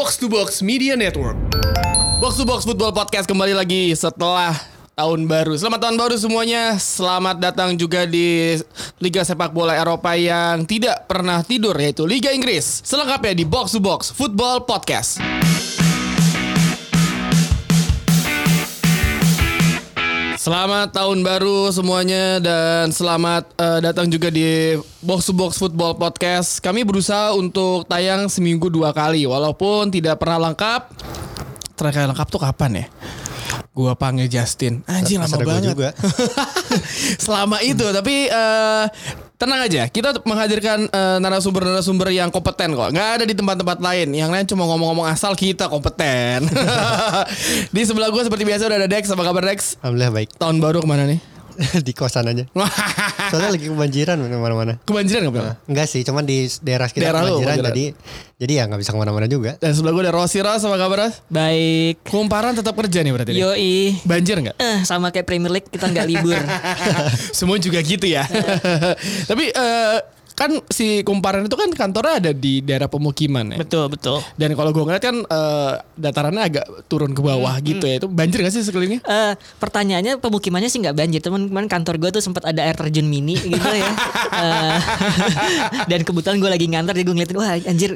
Box to Box Media Network. Box to Box Football Podcast kembali lagi setelah tahun baru. Selamat tahun baru semuanya. Selamat datang juga di Liga Sepak Bola Eropa yang tidak pernah tidur yaitu Liga Inggris. Selengkapnya di Box to Box Football Podcast. Selamat tahun baru semuanya dan selamat eh, datang juga di Box to Box Football Podcast. Kami berusaha untuk tayang seminggu dua kali walaupun tidak pernah lengkap. Terakhir lengkap tuh kapan ya? Gua panggil Justin. Anjir lama banget. juga. Selama itu tapi eh, tenang aja. Kita menghadirkan eh, narasumber-narasumber yang kompeten kok. Nggak ada di tempat-tempat lain. Yang lain cuma ngomong-ngomong asal kita kompeten. di sebelah gue seperti biasa udah ada Dex. Apa kabar Dex? Alhamdulillah baik. Tahun baru ke mana nih? di kosan aja. Soalnya lagi kebanjiran mana-mana. Kebanjiran gak bilang? Enggak sih, cuman di daerah kita Daerah kebanjiran, kebanjiran. jadi jadi ya nggak bisa ke mana-mana juga. Dan sebelah gue ada Rossi Ras, apa kabar Ras? Baik. Kumparan tetap kerja nih berarti nih? Yoi. Banjir nggak? Eh, sama kayak Premier League kita nggak libur. Semua juga gitu ya. Tapi eh, kan si Kumparan itu kan kantornya ada di daerah pemukiman ya. betul betul. Dan kalau gue ngeliat kan eh, datarannya agak turun ke bawah gitu ya. Itu banjir gak sih sekelilingnya? Eh, pertanyaannya pemukimannya sih nggak banjir, teman teman kantor gue tuh sempat ada air terjun mini gitu ya. Eh, dan kebetulan gue lagi ngantor, jadi gue ngeliatin wah anjir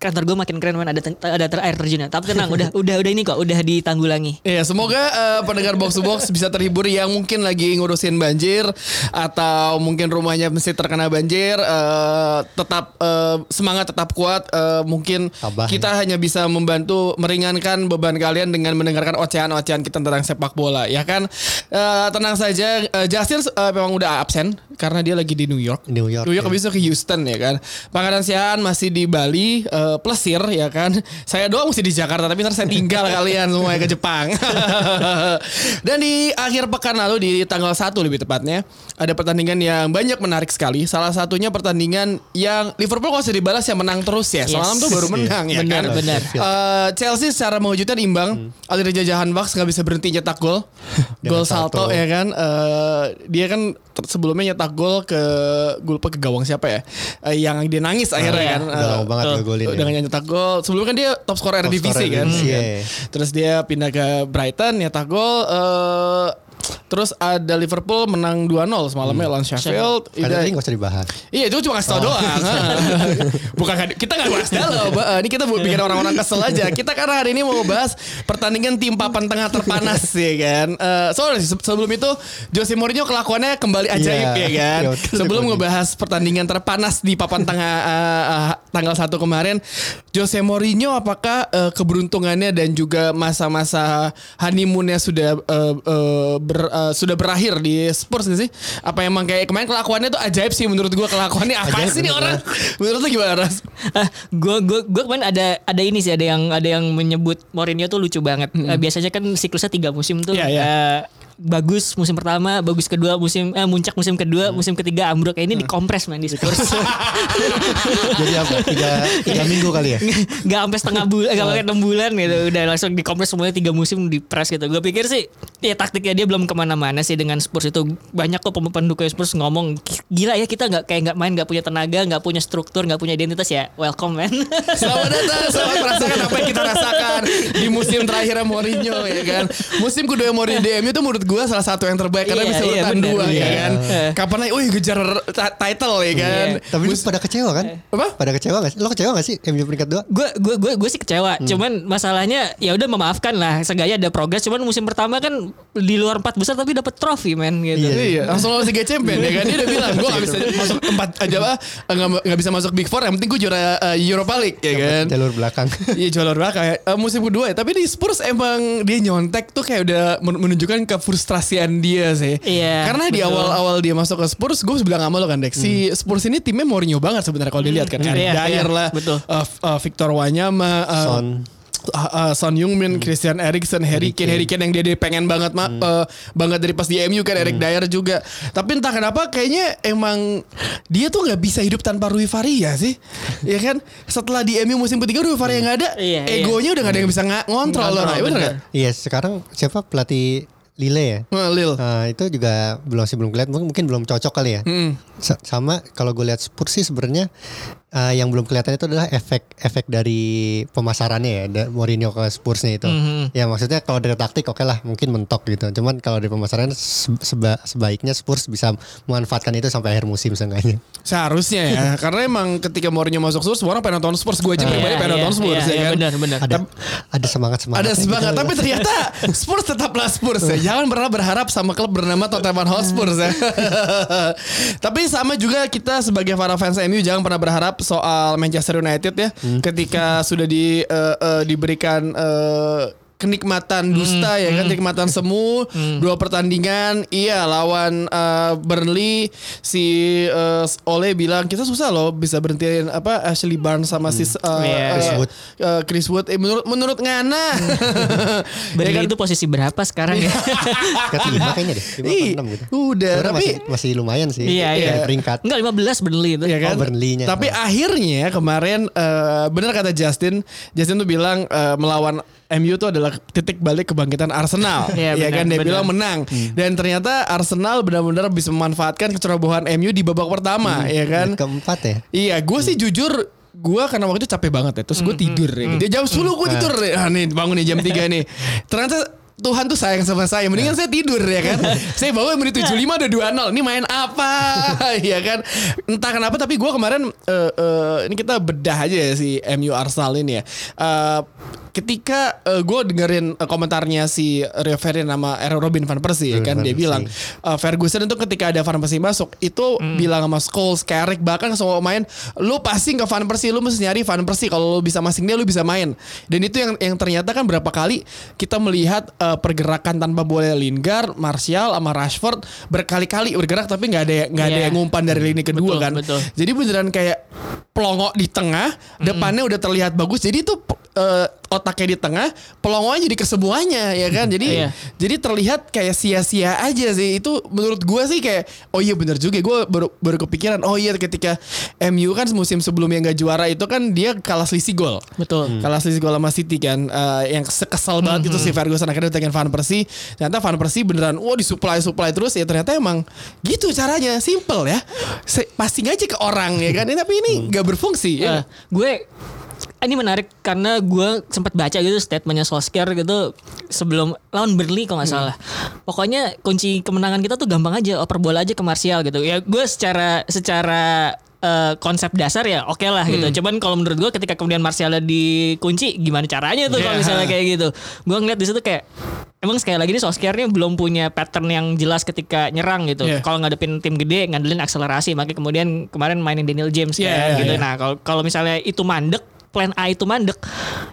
kantor gue makin keren man ada ada ter- air terjunnya. Tapi tenang, udah udah udah ini kok, udah ditanggulangi. Iya, semoga eh, pendengar box to box bisa terhibur yang mungkin lagi ngurusin banjir atau mungkin rumahnya mesti terkena banjir. Eh, tetap eh, semangat, tetap kuat. Eh, mungkin Tabah, kita hanya bisa membantu meringankan beban kalian dengan mendengarkan ocehan-ocehan kita tentang sepak bola, ya kan? Eh, tenang saja, eh, Justin eh, memang udah absen karena dia lagi di New York. New York, New York ya. habis itu ke Houston ya kan. Pangeran Siaan masih di Bali, eh, plesir ya kan. Saya doang mesti di Jakarta tapi ntar saya tinggal kalian semuanya ke Jepang. Dan di akhir pekan lalu di tanggal 1 lebih tepatnya ada pertandingan yang banyak menarik sekali. Salah satunya pertandingan yang Liverpool kalau usah dibalas yang menang terus ya. Semalam Yes. tuh baru menang ya Benar, kan. benar. Eh, Chelsea secara mengejutkan imbang. Ali Reza Jahan Bucks nggak bisa berhenti nyetak gol. gol salto, ya kan. Eh, dia kan sebelumnya nyetak gol ke gue lupa ke gawang siapa ya. Eh, yang dia nangis akhirnya iya. kan. Udah lama banget gak golin ya. Dengan nyetak gol. Sebelumnya kan dia top scorer Top divisi kan. Kan. iya. Terus dia pindah ke Brighton nyetak gol. eh, terus ada Liverpool menang 2-0 semalamnya lawan Sheffield. Udah- ini nggak usah dibahas. Iya itu cuma kasih tau doang. Bukan kita nggak bahas dalam. Eh, Ini kita buat bikin orang-orang kesel aja. Kita karena hari ini mau bahas pertandingan tim papan tengah terpanas ya kan. Soalnya se- sebelum itu Jose Mourinho kelakuannya kembali ajaib Iya. ya kan. Iya, sebelum ngebahas pertandingan terpanas di papan tengah eh, eh, tanggal 1 kemarin, Jose Mourinho apakah eh, keberuntungannya dan juga masa-masa honeymoonnya sudah eh, eh, ber- eh, sudah berakhir di Spurs gak sih? Apa emang kayak kemarin kelakuannya tuh ajaib sih menurut gua kelakuannya apa Ajaib sih nih orang? Menurut lu gimana Ras? gue gue gue kemarin ada ada ini sih ada yang ada yang menyebut Mourinho tuh lucu banget. Eh, biasanya kan siklusnya tiga musim tuh. Iya, iya. eh, bagus musim pertama, bagus kedua musim eh muncak musim kedua, musim ketiga ambruk. Ini dikompres man di Spurs. Jadi apa? Tiga, tiga minggu kali ya? Gak sampai setengah bulan, gak pakai enam bulan gitu. Udah langsung dikompres semuanya tiga musim di press gitu. Gue pikir sih, ya taktiknya dia belum ke mana-mana sih dengan Spurs itu. Banyak kok pendukung Spurs ngomong, gila ya kita nggak kayak nggak main, nggak punya tenaga, nggak punya struktur, nggak punya identitas ya. Welcome man. Selamat datang, selamat merasakan apa yang kita rasakan di musim terakhir Mourinho ya kan. Musim kedua Mourinho di MU itu menurut gua salah satu yang terbaik karena Iya, bisa iya, urutan benar, dua ya iya. kan. Eh. Kapan lagi, wih ngejar ta- title ya kan. Iya. Tapi lu pada kecewa kan? Apa? Pada kecewa gak sih? Lo kecewa gak sih MU peringkat dua? gue gue gue gue sih kecewa cuman masalahnya ya udah memaafkan lah seenggaknya ada progres cuman musim pertama kan di luar empat besar tapi dapat trofi men gitu Iya. Iya, langsung lolos Liga Champion ya kan. Dia udah bilang gue gak bisa masuk empat aja apa nggak nggak bisa masuk Big Four. Yang penting gue juara uh, Europa League ya kan. Jalur belakang. Iya juara belakang ya. Eh, musim kedua ya. Tapi di Spurs emang dia nyontek tuh kayak udah men- menunjukkan kefrustrasian dia sih. Iya, Karena di betul. awal-awal dia masuk ke Spurs, gue bilang sama lo kan Dex. Si Spurs ini timnya Mourinho banget sebenarnya kalau dilihat kan. Hmm, Eric iya, Dyer iya, lah, betul. f- eh, Victor Wanyama, eh, Son. uh, uh, Son Heung-min, Christian Eriksen, Harry Kane, Harry Kane yang dia, dia pengen banget ma- uh, banget dari pas di MU kan Eric Dyer juga. Tapi entah kenapa kayaknya emang dia tuh nggak bisa hidup tanpa Rui Faria sih. ya kan? Setelah di MU musim ketiga Rui Faria nggak ada, Iya, iya. egonya udah gak ada yang bisa ngontrol loh. Nah, bener nggak? Iya sekarang siapa pelatih Lille ya? Nah, Lil. Nah, itu juga belum sih belum kelihatan mungkin, belum cocok kali ya. Sa- Sama kalau gue lihat Spurs sih sebenarnya eh, yang belum kelihatan itu adalah efek efek dari pemasarannya ya da- Mourinho ke Spursnya itu. Mhm. Ya maksudnya kalau dari taktik oke lah mungkin mentok gitu. Cuman kalau dari pemasaran se- seba- sebaiknya Spurs bisa memanfaatkan itu sampai akhir musim seenggaknya. Seharusnya ya, karena emang ketika Mourinho masuk Spurs, semua orang pengen nonton Spurs. Gue aja pribadi Iya, pengen iya, nonton Spurs iya, ya iya, kan. benar, benar. Ada ada semangat semangat. Ada semangat, tapi ternyata Spurs tetaplah Spurs ya. Jangan pernah berharap sama klub bernama Tottenham Hotspur ya. tapi sama juga kita sebagai para fans MU jangan pernah berharap soal Manchester United ya. Ketika sudah di eh, eh, diberikan eh, kenikmatan dusta ya kan kenikmatan semu dua pertandingan iya lawan eh, Burnley si eh, Ole bilang kita susah loh bisa berhentiin apa Ashley Barnes sama si eh, Iya. eh, Chris Wood. eh, Chris Wood eh, menurut menurut Ngana Burnley Ya kan? itu posisi berapa sekarang ya? Kelima kayaknya deh. Lima enam gitu. udah Sebenarnya tapi masih masih lumayan sih. Iya, iya. Peringkat. Enggak 15 Burnley itu. ya kan? Oh, Burnley-nya. Tapi akhirnya kemarin eh, benar kata Justin, Justin tuh bilang eh, melawan MU itu adalah titik balik kebangkitan Arsenal. Iya, ya benar, kan dia benar. bilang menang. Hmm. Dan ternyata Arsenal benar-benar bisa memanfaatkan kecerobohan MU di babak pertama, ya kan? Keempat ya. Iya, gue sih jujur gue karena waktu itu capek banget ya. Terus gue tidur ya. Dia jam 10 gue tidur. Ah, nih bangun nih jam 3 nih. Ternyata Tuhan tuh sayang sama saya. Mendingan saya tidur ya kan? Saya bawa menit 75 udah 2-0 Ini main apa? Ya kan? Entah kenapa tapi gue kemarin eh, eh, Ini kita bedah aja ya si MU Arsenal ini ya. Eh, Ketika gue dengerin eh, komentarnya si Rio Ferdinand nama Robin Van Persie ya Robin kan van Dia Persie. bilang eh, Ferguson itu ketika ada Van Persie masuk Itu bilang sama Scholes, Carrick Bahkan semua pemain Lu passing ke Van Persie Lu mesti nyari Van Persie Kalau lu bisa masing dia lu bisa main Dan itu yang yang ternyata kan berapa kali Kita melihat eh, pergerakan tanpa bola Lingard Martial sama Rashford Berkali-kali bergerak Tapi nggak ada nggak ada Iya. yang ngumpan dari lini kedua Betul, kan betul. Jadi beneran kayak Pelongo di tengah Depannya udah terlihat bagus Jadi itu eh, otaknya di tengah Pelongonya jadi kesemuanya ya kan? Jadi Iya. jadi terlihat kayak sia-sia aja sih. Itu menurut gue sih kayak oh iya bener juga gue baru baru kepikiran oh iya ketika MU kan musim sebelumnya nggak juara itu kan dia kalah selisih gol. Betul. kalah selisih gol sama City kan. Eh, yang sekesal banget itu si Ferguson akhirnya datengin Van Persie. Ternyata Van Persie beneran wah disuplai suplai terus ya ternyata emang gitu caranya. Simple ya. Se- passing aja ke orang ya kan? Eh, tapi ini nggak berfungsi ya. Eh, gue ini menarik karena gue sempat baca gitu statementnya Solskjaer gitu sebelum lawan Burnley kalau nggak salah. Pokoknya kunci kemenangan kita tuh gampang aja oper bola aja ke Martial gitu. Ya gue secara secara eh, konsep dasar ya oke lah gitu. Cuman kalau menurut gue ketika kemudian Martial dikunci gimana caranya tuh kalau Yeah. misalnya kayak gitu. Gue ngeliat di situ kayak Emang sekali lagi nih Solskjaer nih belum punya pattern yang jelas ketika nyerang gitu. Yeah. Kalau ngadepin tim gede ngandelin akselerasi, makanya kemudian kemarin mainin Daniel James Yeah, kan, yeah, gitu. yeah. Nah, kalau kalau misalnya itu mandek, plan A itu mandek,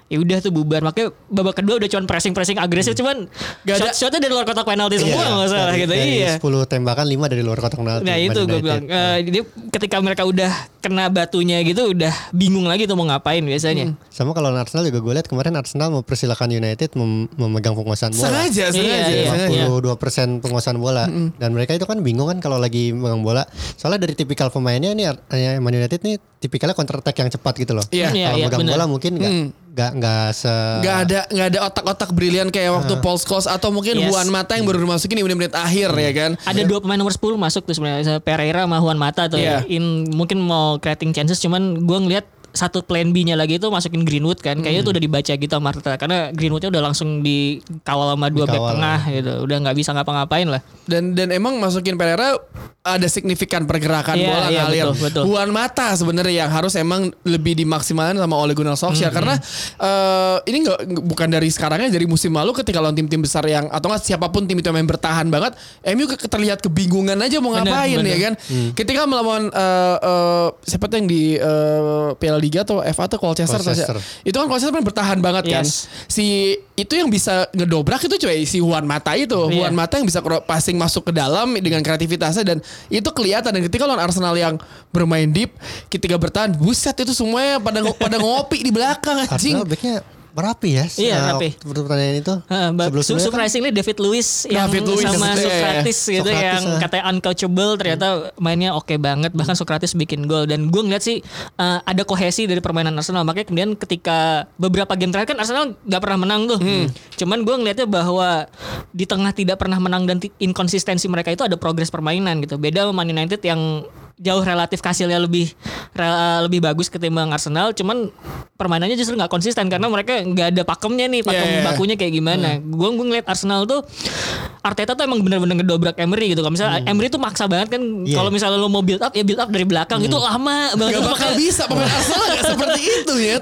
ya udah tuh bubar. Makanya babak kedua udah cuman pressing pressing agresif, cuman Gak ada- shot shotnya dari luar kotak penalti semua Iya, nggak salah dari- gitu. dari Iya. 10 tembakan 5 dari luar kotak penalti. Nah itu gue bilang, eh, jadi ketika mereka udah kena batunya gitu, udah bingung lagi tuh mau ngapain biasanya. Sama kalau Arsenal juga gue lihat kemarin Arsenal mempersilahkan United mem- memegang penguasaan bola. sengaja sengaja, Iya, iya. sengaja. 52% penguasaan bola dan mereka itu kan bingung kan kalau lagi megang bola. Soalnya dari tipikal pemainnya nih eh, Man United nih tipikalnya counter attack yang cepat gitu loh. Iya. Iya, kalau iya, megang bener. bola mungkin nggak nggak nggak se Gak ada nggak ada otak-otak brilian kayak waktu Paul Scholes atau mungkin Yes. Juan Mata yang baru dimasukin di menit-menit akhir ya kan. Ada dua pemain nomor 10 masuk tuh sebenarnya Pereira sama Juan Mata tuh Iya. in mungkin mau creating chances cuman gue ngeliat satu plan B-nya lagi itu masukin Greenwood kan kayaknya Hmm. tuh udah dibaca gitu sama Arteta karena Greenwoodnya udah langsung dikawal sama dua back Dikawal. tengah gitu udah nggak bisa ngapa-ngapain lah Dan dan emang masukin Pereira ada signifikan pergerakan Iya, bola iya, ngalir. betul, betul. Juan Mata sebenarnya yang harus emang lebih dimaksimalkan sama Ole Gunnar Solskjaer karena eh, ini nggak bukan dari sekarangnya dari musim lalu ketika lawan tim-tim besar yang atau nggak siapa pun tim itu yang main bertahan banget, MU ke- terlihat kebingungan aja mau Bener, ngapain bener. ya kan. Ketika melawan eh, eh, siapa tuh yang di eh, Piala Liga atau FA atau Colchester, Colchester. itu kan Colchester kan bertahan banget kan. Yes. Si itu yang bisa ngedobrak itu cuy si Juan Mata itu. Iya. Juan Mata yang bisa kro- passing masuk ke dalam dengan kreativitasnya dan itu kelihatan dan ketika lawan Arsenal yang bermain deep ketika bertahan buset itu semuanya pada pada ngopi di belakang anjing. Arsenal backnya merapi ya. Iya, rapi. waktu pertandingan itu. Heeh, ba- Sebelum kan surprisingly David Lewis yang David Luiz, sama iya. Socrates gitu Socrates, yang ah. katanya untouchable ternyata mainnya oke banget bahkan Socrates bikin gol dan gue ngeliat sih uh, ada kohesi dari permainan Arsenal makanya kemudian ketika beberapa game terakhir kan Arsenal nggak pernah menang tuh cuman gue ngeliatnya bahwa di tengah tidak pernah menang dan inkonsistensi mereka itu ada progres permainan gitu beda sama Man United yang jauh relatif hasilnya lebih rel- lebih bagus ketimbang Arsenal. Cuman permainannya justru nggak konsisten karena mereka nggak ada pakemnya nih pakem Iya, iya. bakunya kayak gimana. Gue gue ngeliat Arsenal tuh Arteta tuh emang bener-bener ngedobrak Emery gitu. Kalau misalnya Emery tuh maksa banget kan Iya. kalau misalnya lo mau build up ya build up dari belakang. Itu lama banget. Gak bakal bisa pemain Arsenal gak seperti itu ya.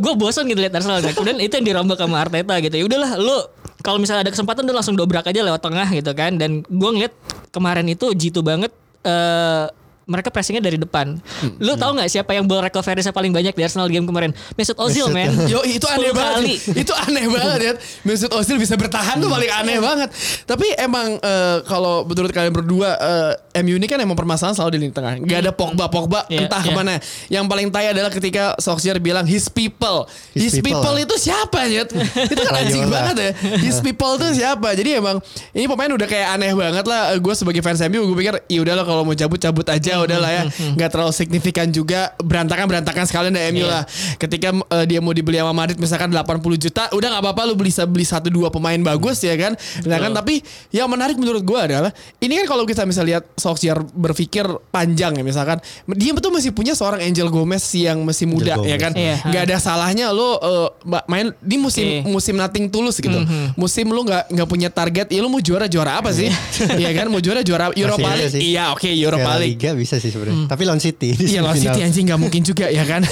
gue bosan gitu lihat Arsenal kemudian itu yang dirombak sama Arteta gitu. Ya udahlah lu kalau misalnya ada kesempatan udah langsung dobrak aja lewat tengah gitu kan. Dan gue ngeliat kemarin itu jitu banget eh mereka pressingnya dari depan. Lu tahu nggak siapa yang ball recovery paling banyak di Arsenal game kemarin? Mesut Ozil, men. Yo itu aneh 10 banget. kali. Itu aneh banget ya. Mesut Ozil bisa bertahan tuh paling aneh banget. Tapi emang eh, kalau menurut kalian berdua eh, MU ini kan emang permasalahan selalu di lini tengah. Gak ada Pogba Pogba Iya, entah iya. ke mana. Yang paling tai adalah ketika Solskjaer bilang his people. His, His people, people. itu siapa ya? itu kan anjing banget ya. His people itu siapa? Jadi emang ini pemain udah kayak aneh banget lah. Gue sebagai fans MU gue pikir ya udahlah kalau mau cabut cabut aja udahlah ya. Nggak terlalu signifikan juga berantakan berantakan sekalian dari MU Iya. lah. Ketika eh, dia mau dibeli sama Madrid misalkan 80 juta, udah nggak apa-apa lu beli beli satu dua pemain bagus ya kan. Nah kan tapi yang menarik menurut gue adalah ini kan kalau kita bisa lihat Solskjaer berpikir panjang ya misalkan dia betul masih punya seorang Angel Gomez yang masih muda Angel ya Gomez. kan. Iya. Nggak ada salahnya lo ba- main di musim Oke. musim nothing tulus gitu. Musim lu nggak nggak punya target, ya lu mau juara juara apa sih? Iya kan mau juara juara Europa League. Iya oke Europa Piala League. Bisa sih sebenarnya. Tapi lawan City Iya lawan. City anjing nggak mungkin juga ya kan.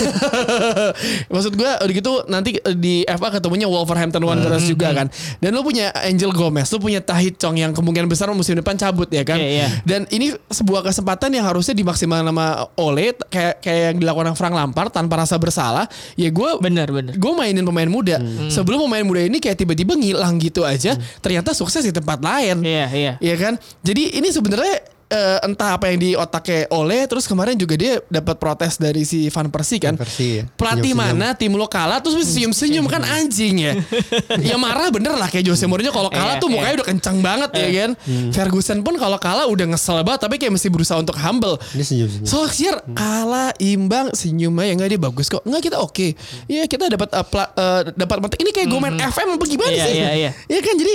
Maksud gue udah gitu nanti di FA ketemunya Wolverhampton Wanderers juga kan. Dan lu punya Angel Gomez, lu punya Tahit Chong yang kemungkinan besar musim depan cabut ya kan. Iya, iya. Dan ini sebuah kesempatan yang harusnya dimaksimalkan sama Ole kayak kayak yang dilakukan Frank Lampard tanpa rasa bersalah. Ya gue Bener bener. gue mainin pemain muda. Sebelum pemain muda ini kayak tiba-tiba ngilang gitu aja, ternyata sukses di tempat lain. Iya iya. Iya kan? Jadi ini sebenarnya eh, entah apa yang di otaknya oleh terus kemarin juga dia dapat protes dari si Van Persie kan. Van Persie, ya. Pelatih mana tim lo kalah terus senyum-senyum kan anjing ya. ya marah bener lah kayak Jose Mourinho kalau kalah Iya, tuh iya. mukanya udah kencang banget ya kan. Ferguson pun kalau kalah udah ngesel banget tapi kayak mesti berusaha untuk humble. Dia senyum-senyum. Solskjaer kalah imbang senyum aja enggak dia bagus kok. Enggak kita oke. Iya kita dapat uh, uh, dapat mata- ini kayak Gomen FM apa gimana Iya, sih? iya, iya. Iya kan jadi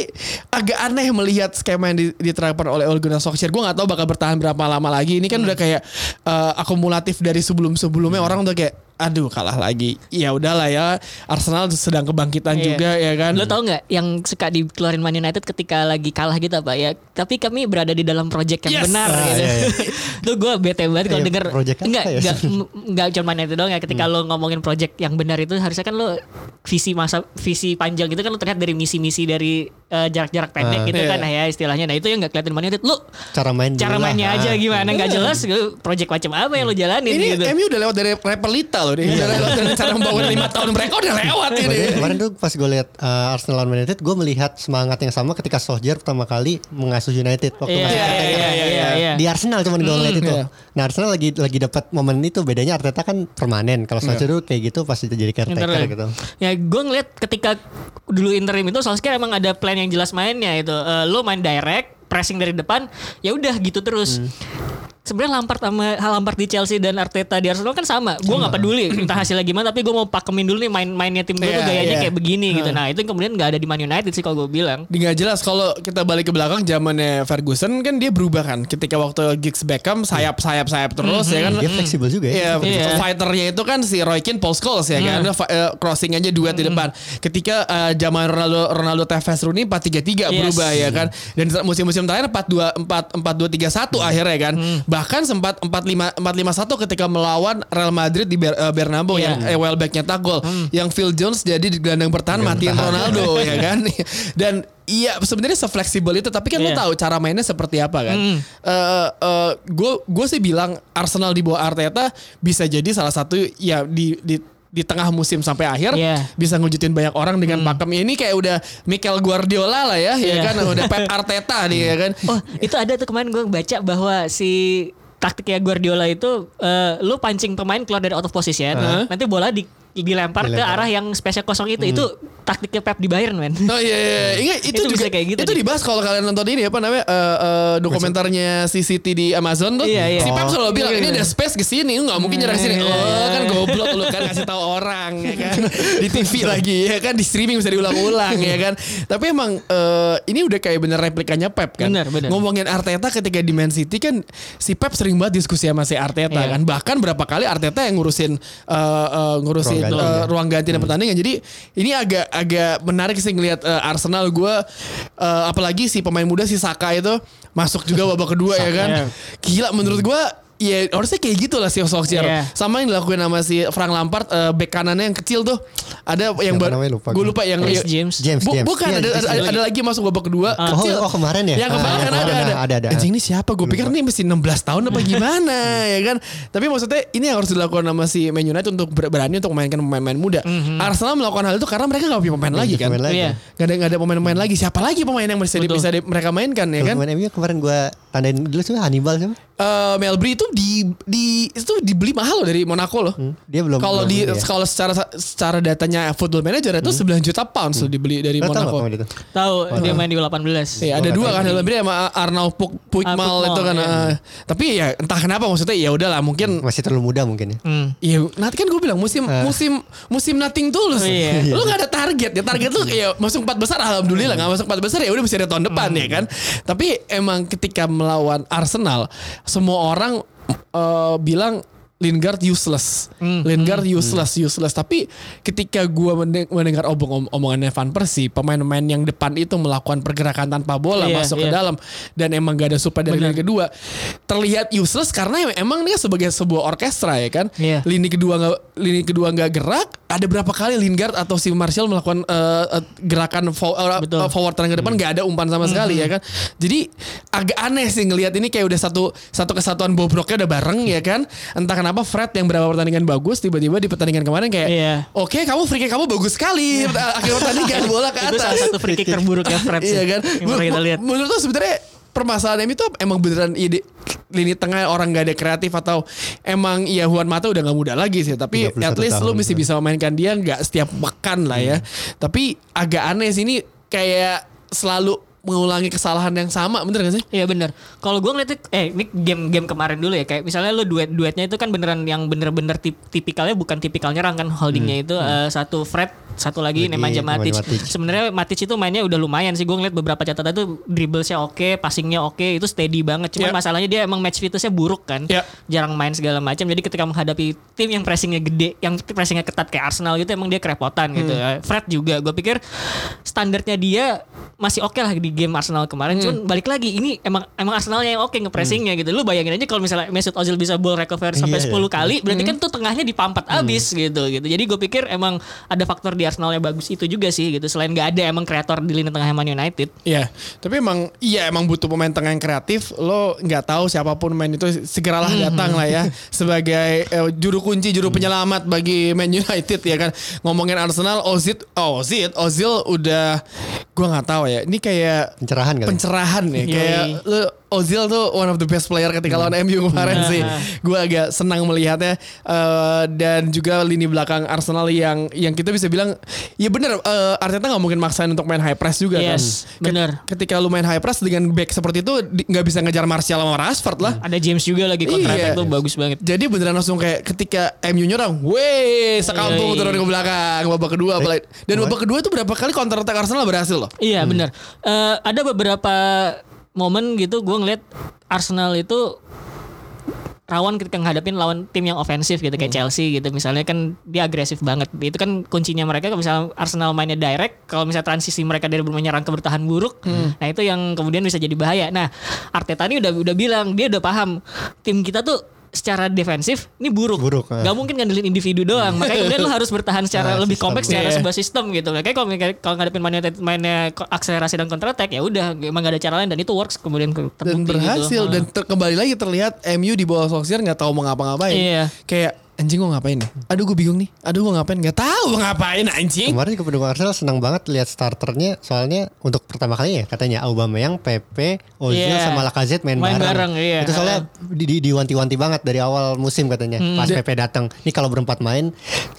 agak aneh melihat skema yang di- diterapkan oleh Ole Gunnar Solskjaer. Gue nggak tahu bakal bertahan berapa lama lagi. Ini kan udah kayak uh, akumulatif dari sebelum-sebelumnya orang udah kayak aduh kalah lagi. Ya udahlah ya. Arsenal sedang kebangkitan Iya. juga ya kan. Lo tau nggak yang suka dikeluarin Man United ketika lagi kalah gitu apa ya? Tapi kami berada di dalam project yang Yes. benar Ah, gitu. iya, iya. Tuh gue bete banget kalau Iya, denger enggak ya? enggak enggak cuma Man United doang ya ketika lo ngomongin project yang benar itu harusnya kan lo visi masa visi panjang itu kan lo terlihat dari misi-misi dari eh, jarak-jarak pendek Ah. gitu Iya. kan nah ya istilahnya. Nah itu yang nggak kelihatan Man United. Lo Cara main cara dulu lah. mainnya aja Ah. gimana nggak jelas gitu. project macam apa yang lo jalanin ini gitu. MU udah lewat dari Repelita loh lewat dari cara membangun lima tahun mereka udah lewat ini. Kemarin, tuh pas gue lihat uh, Arsenal lawan Man United, gue melihat semangat yang sama ketika Solskjaer pertama kali mengasuh United waktu Iya, masih iya, caretaker. iya, iya, iya. Di Arsenal cuman gue ngeliat itu. iya. Nah Arsenal lagi lagi dapat momen itu bedanya Arteta kan permanen. Kalau Solskjaer tuh kayak gitu pasti jadi caretaker gitu. Ya gue ngeliat ketika dulu interim itu Solskjaer emang ada plan yang jelas mainnya itu. Eh, lo main direct, pressing dari depan, ya udah gitu terus. Sebenarnya Lampard sama Lampard di Chelsea dan Arteta di Arsenal kan sama. Gue nggak peduli entah hasilnya gimana, tapi gue mau pakemin dulu nih main-mainnya tim gue tuh Iya, gayanya iya. kayak begini gitu. Nah itu yang kemudian nggak ada di Man United sih kalau gue bilang. Di nggak jelas kalau kita balik ke belakang zamannya Ferguson kan dia berubah kan ketika waktu Giggs Beckham sayap sayap sayap terus ya kan Dia fleksibel juga ya. Iya, Iya. fighternya itu kan si Roy Keane, Paul Scholes ya kan, eh, crossing aja duet di depan. Ketika eh, zaman Ronaldo Ronaldo Tevez Rooney 4-3-3 Yes. berubah ya kan. Dan musim-musim terakhir 4-2 4 4-2-3-1 akhirnya kan. Bahkan sempat 4-5 4-5-1 ketika melawan Real Madrid di Ber- eh, Bernabeu Iya. yang eh, Welbeck nyetak gol. Yang Phil Jones jadi di gelandang bertahan matiin Ronaldo ya kan. Dan Iya sebenarnya sefleksibel itu tapi kan lo Iya. tahu cara mainnya seperti apa kan. Gue gue sih bilang Arsenal di bawah Arteta bisa jadi salah satu ya di di di tengah musim sampai akhir Iya. bisa ngewujudin banyak orang dengan pakem ini kayak udah Mikel Guardiola lah ya ya Iya. kan udah Pep Arteta nih ya kan. Oh itu ada tuh kemarin gue baca bahwa si taktiknya Guardiola itu eh, lu pancing pemain keluar dari out of position, nanti bola di dilempar, ke Dilempar. arah yang spesial kosong itu. Itu taktiknya Pep di Bayern, men. Oh iya, iya. Ingat, itu, Itu juga bisa kayak gitu itu dibahas kalau kalian nonton ini apa namanya eh, eh, dokumenternya CCT di Amazon tuh. Iya, iya. Si Pep selalu Oh, bilang iya, ini iya. ada space ke sini, nggak mungkin nyerang sini. Iya, Oh, iya. kan goblok lu kan kasih tahu orang ya kan. di TV lagi ya kan di streaming bisa diulang-ulang ya kan. Tapi emang eh, ini udah kayak bener replikanya Pep kan. Bener, bener. Ngomongin Arteta ketika di Man City kan si Pep sering banget diskusi sama si Arteta Iya. kan. Bahkan berapa kali Arteta yang ngurusin eh, eh, ngurusin ganti, eh, ya. ruang ganti dan pertandingan. Jadi ini agak agak menarik sih ngelihat eh, Arsenal gue eh, apalagi si pemain muda si Saka itu masuk juga babak kedua ya kan. Iya. Gila menurut gue Ya harusnya kayak gitu lah si Solskjaer Iya. Sama yang dilakuin sama si Frank Lampard eh, Back kanannya yang kecil tuh Ada yang Siapa namanya lupa Gue lupa yang Reece yang- James. James, Bu- James. Bukan Iya, ada, James ada, lagi. ada lagi masuk babak kedua Oh, kecil. oh, kemarin ya? Yang kemarin Ah, ada, kemarin ada, ada, ada. Anjing ini siapa? Gue pikir nih mesti 16 tahun apa gimana ya kan. Tapi maksudnya ini yang harus dilakukan sama si Man United untuk ber- berani untuk memainkan pemain-pemain muda. Arsenal melakukan hal itu karena mereka gak punya pemain lagi kan. Pemain lagi. Iya. Gak ada gak ada pemain-pemain lagi. Siapa lagi pemain yang bisa, bisa mereka mainkan ya kan? pemain MU kemarin gue tandain dulu sih Hannibal siapa? Eh, Melbury itu di di itu dibeli mahal loh dari Monaco loh. Hmm, Dia belum Kalau di ya. kalau secara secara datanya Football Manager itu 9 juta pounds loh dibeli dari Lo nggak Monaco. itu? Tahu dia main di 18. Iya, ada dua kan dalam beri sama Arnaud Puk Ah, Puigmal Puigmal, itu kan. iya. eh. tapi ya entah kenapa maksudnya ya udahlah mungkin Masih terlalu muda mungkin ya. Hmm. Iya, nanti kan gue bilang musim musim musim nothing tulus. Oh, iya. Lu gak ada target ya. Target lu ya masuk empat besar alhamdulillah nggak masuk empat besar ya udah bisa ada tahun depan ya kan. Tapi emang ketika melawan Arsenal semua orang eh, bilang Lingard useless, Lingard useless, useless. Tapi ketika gua mende- mendengar obong omongannya Van Persie, pemain-pemain yang depan itu melakukan pergerakan tanpa bola Iya, masuk ke iya. dalam dan emang gak ada support dari lini kedua, terlihat useless karena emang dia sebagai sebuah orkestra ya kan Iya. lini kedua nggak lini kedua nggak gerak ada berapa kali Lingard atau si Martial melakukan eh, gerakan fo- Betul. eh, forward ke depan nggak ada umpan sama sekali ya kan jadi agak aneh sih ngelihat ini kayak udah satu satu kesatuan bobroknya udah bareng ya kan entah kenapa Fred yang berapa pertandingan bagus tiba-tiba di pertandingan kemarin kayak Iya. oke kamu free kick kamu bagus sekali akhir pertandingan bola ke Itu atas salah satu free kick terburuk ya Fred sih. iya kan kita lihat. menurut lo sebenarnya permasalahan MU itu emang beneran ide lini tengah orang gak ada kreatif atau emang ya Juan Mata udah gak muda lagi sih tapi 31 at least lu mesti bisa memainkan dia nggak setiap pekan lah ya tapi agak aneh sih ini kayak selalu mengulangi kesalahan yang sama bener gak sih? Iya bener. Kalau gue ngeliatnya, eh ini game-game kemarin dulu ya. Kayak misalnya lo duet duetnya itu kan beneran yang bener-bener tip, tipikalnya bukan tipikal nyerang kan holdingnya itu eh, satu Fred, satu lagi, Lagi Nemanja Matic. Matic. Sebenarnya Matic itu mainnya udah lumayan sih. Gue ngeliat beberapa catatan itu dribblesnya oke, passingnya oke, itu steady banget. Cuman Iya. masalahnya dia emang match fitnessnya buruk kan. Iya. Jarang main segala macam. Jadi ketika menghadapi tim yang pressingnya gede, yang pressingnya ketat kayak Arsenal gitu, emang dia kerepotan gitu. Eh, Fred juga, gue pikir standarnya dia masih oke lah di game Arsenal kemarin. Cuman balik lagi ini emang emang Arsenalnya yang oke ngepressingnya gitu. Lu bayangin aja kalau misalnya Mesut Ozil bisa ball recover sampai Iya, 10 iya. kali, berarti kan tuh tengahnya dipampat abis gitu gitu. Jadi gue pikir emang ada faktor di Arsenal yang bagus itu juga sih gitu. Selain nggak ada emang kreator di lini tengah Man United. Iya, tapi emang iya emang butuh pemain tengah yang kreatif. Lo nggak tahu siapa pun main itu segeralah datang lah ya sebagai eh, juru kunci, juru penyelamat bagi Man United ya kan. Ngomongin Arsenal, Ozil, oh, Ozil, Ozil udah gua nggak tahu ya. Ini kayak Pencerahan kali. pencerahan ya. Yoi. Kayak lo Ozil tuh one of the best player ketika lawan MU kemarin Nah. sih. Gue agak senang melihatnya Eh, dan juga lini belakang Arsenal yang yang kita bisa bilang ya bener eh, Arteta nggak mungkin maksain untuk main high press juga Yes, kan. bener. Ketika lu main high press dengan back seperti itu nggak bisa ngejar Martial sama Rashford lah. Ada James juga lagi counter Iya. attack tuh bagus banget. Jadi beneran langsung kayak ketika MU nyerang, weh sekampung turun ke belakang babak kedua apalagi. Dan babak kedua itu berapa kali counter attack Arsenal berhasil loh. Iya benar. Eh, ada beberapa momen gitu gue ngeliat Arsenal itu rawan ketika ngadepin lawan tim yang ofensif gitu kayak Chelsea gitu. Misalnya kan dia agresif banget. Itu kan kuncinya mereka. Kalau misalnya Arsenal mainnya direct kalau misalnya transisi mereka dari menyerang ke bertahan buruk nah itu yang kemudian bisa jadi bahaya. Nah Arteta ini udah udah bilang dia udah paham tim kita tuh secara defensif ini buruk, Buruk. Gak mungkin ngandelin individu doang makanya kemudian lo harus bertahan secara Ah, lebih sistem. kompleks secara Iya. sebuah sistem gitu kayak kalau kalau ngadepin mainnya ko- akselerasi dan counter attack ya udah emang gak ada cara lain dan itu works kemudian ke- dan terbukti berhasil gitu. dan ter- kembali lagi terlihat MU di bawah Solskjaer nggak tahu mau ngapa-ngapain. Iya. Kayak anjing gue ngapain nih? Aduh gue bingung nih. Aduh gue ngapain? Gak tahu gue ngapain anjing. Kemarin juga pendukung Arsenal senang banget lihat starternya soalnya untuk pertama kali ya katanya Aubameyang, Pepe, Ozil Iya. sama Lacazette main, Main bareng. bareng, iya. Itu soalnya di, di, diwanti-wanti banget dari awal musim katanya. Hmm. Pas Pepe datang. Ini kalau berempat main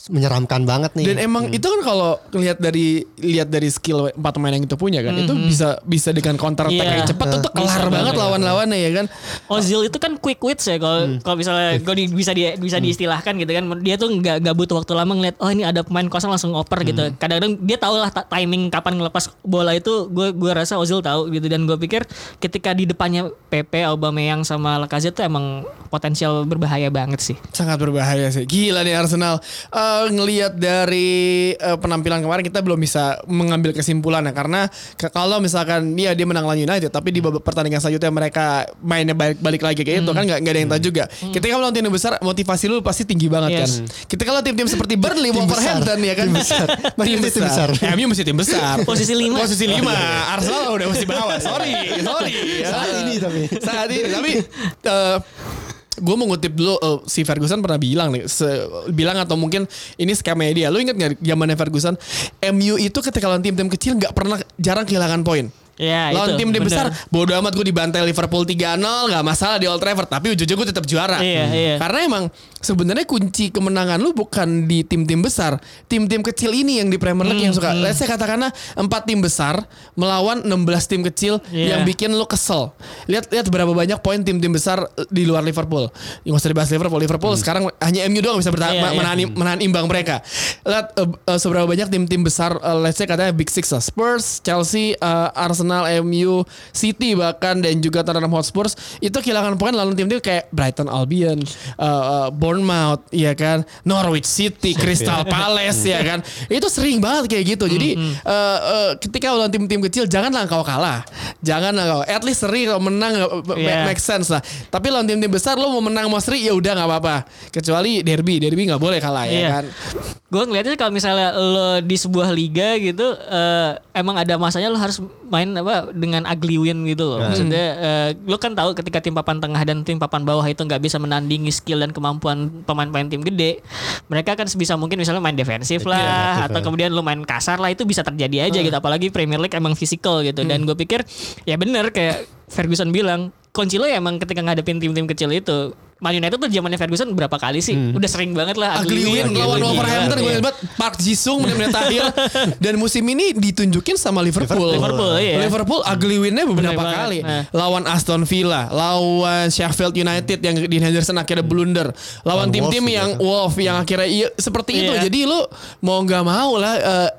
menyeramkan banget nih. Dan emang itu kan kalau lihat dari lihat dari skill empat pemain yang itu punya kan, itu bisa bisa dengan counter attack Iya. yang cepat tuh kelar banget lawan-lawannya ya kan. Ozil itu kan quick wits ya kalau kalau misalnya kalau di- bisa di, bisa diistilahkan gitu kan. Dia tuh nggak nggak butuh waktu lama ngeliat oh ini ada pemain kosong langsung oper gitu. Kadang-kadang dia tahu lah timing kapan ngelepas bola itu. Gue gue rasa Ozil tahu gitu. Dan gue pikir ketika di depannya Pepe Aubameyang sama Lacazette tuh emang potensial berbahaya banget sih. Sangat berbahaya sih. Gila nih Arsenal. Eh ngelihat dari eh, penampilan kemarin kita belum bisa mengambil kesimpulan ya karena ke- kalau misalkan dia dia menang lawan United tapi di babak pertandingan selanjutnya mereka mainnya balik balik lagi kayak itu kan nggak ada yang tahu juga. Ketika melawan tim besar motivasi lu pasti tinggi banget kan. Yes. Ketika lo tim-tim seperti Burnley, Wolverhampton ya kan. Tim besar. United tim besar. Ya, MU mesti tim besar. Posisi lima. Posisi lima. Arsenal udah mesti bawah. Sorry, sorry. Saat ini tapi. Saat ini tapi eh gue mau ngutip dulu eh, si Ferguson pernah bilang nih se- bilang atau mungkin ini scam media lu inget gak zamannya Ferguson MU itu ketika lawan tim-tim kecil nggak pernah jarang kehilangan poin Ya, lawan itu, tim-tim bener. besar bodo amat gue dibantai Liverpool 3-0 nggak masalah di Old Trafford tapi ujung-ujung gue tetap juara Iya, iya. karena emang sebenarnya kunci kemenangan lu bukan di tim-tim besar tim-tim kecil ini yang di Premier League yang Hmm, suka let's say katakanlah empat tim besar melawan 16 tim kecil Iya. yang bikin lu kesel lihat lihat berapa banyak poin tim-tim besar di luar Liverpool nggak usah dibahas Liverpool Liverpool sekarang hanya MU doang bisa bertahan Hmm. Iya, iya. menahan, menahan imbang mereka lihat eh, eh, seberapa banyak tim-tim besar eh, let's say katanya Big Six lah Spurs Chelsea eh, Arsenal MU City bahkan dan juga Tottenham Hotspur. Itu kehilangan poin lalu tim-tim kayak Brighton Albion eh, eh, Bournemouth ya kan? Norwich City Crystal Palace ya kan? Itu sering banget kayak gitu. Jadi eh, eh, ketika lawan tim-tim kecil janganlah kau kalah. Janganlah kau at least seri kalau menang Yeah. make sense lah. Tapi lawan tim-tim besar lo mau menang mau seri ya udah nggak apa-apa. Kecuali derby. Derby nggak boleh kalah ya Iya. kan? Gue ngeliatnya kalau misalnya lo di sebuah liga gitu eh, emang ada masanya lo harus main apa dengan ugly win gitu loh. Maksudnya eh, lo kan tahu ketika tim papan tengah dan tim papan bawah itu nggak bisa menandingi skill dan kemampuan pemain-pemain tim gede. Mereka kan sebisa mungkin misalnya main defensif lah defensif, atau kemudian lo main kasar lah itu bisa terjadi aja gitu. Apalagi Premier League emang physical gitu. Dan gue pikir ya bener kayak Ferguson bilang kunci lo ya emang ketika ngadepin tim-tim kecil itu Man United tuh zamannya Ferguson berapa kali sih? Udah sering banget lah Ugly win lawan Wolverhampton gue banget Park Jisung menit-menit akhir dan musim ini ditunjukin sama Liverpool. Liverpool, iya. Liverpool ugly winnya beberapa Bener kali. Nah. Lawan Aston Villa, lawan Sheffield United yang di Henderson akhirnya blunder, lawan tim-tim Wolves yang juga. Wolf yang akhirnya iya, seperti itu. Iya. Jadi lu mau nggak mau lah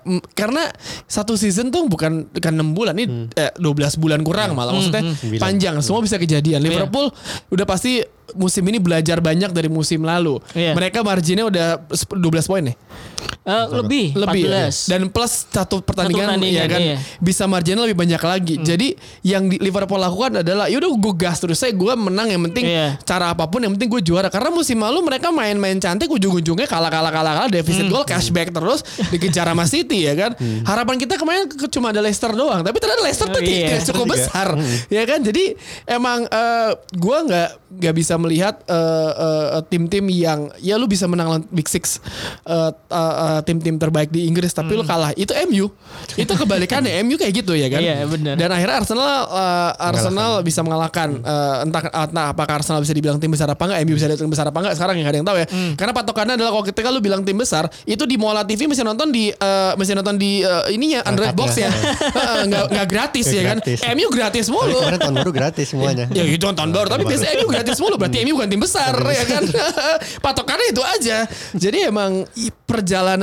m- karena satu season tuh bukan bukan 6 bulan ini eh, 12 bulan kurang malah maksudnya Sembilan. panjang semua bisa kejadian. Liverpool udah pasti musim ini belajar banyak dari musim lalu. Iya. Mereka marginnya udah 12 poin nih. Eh, lebih, Lebih 14. dan plus satu pertandingan, Satu pertandingan, ya kan iya. bisa marginnya lebih banyak lagi. Jadi yang di Liverpool lakukan adalah yaudah gue gas terus saya gue menang yang penting Iya. cara apa pun yang penting gue juara karena musim lalu mereka main-main cantik ujung-ujungnya kalah kalah kalah kalah defisit gol cashback terus dikejar sama City ya kan. Harapan kita kemarin ke- cuma ada Leicester doang tapi ternyata Leicester tuh Oh, iya. tidak cukup Juga. besar ya kan. Jadi emang eh, gue nggak nggak bisa melihat eh, tim-tim yang ya lu bisa menang lawan Big Six eh, eh, eh, tim-tim terbaik di Inggris tapi lu kalah itu MU itu kebalikannya MU kayak gitu ya kan? Iya, benar. dan akhirnya Arsenal eh, Arsenal bisa mengalahkan eh, entah entah apakah Arsenal bisa dibilang tim besar apa enggak MU bisa dibilang tim besar apa enggak sekarang yang ada yang tahu ya. Karena patokannya adalah kalau ketika lu bilang tim besar itu di Mola TV mesti nonton di eh, mesti nonton di eh, ininya Android box ya. Nggak nggak gratis ya kan? gratis. MU gratis Tapi mulu kemarin tahun baru gratis semuanya. Ya gitu tahun baru Tapi biasanya MU gratis mulu. Berarti MU bukan tim besar ya kan? Patokannya itu aja. Jadi emang i-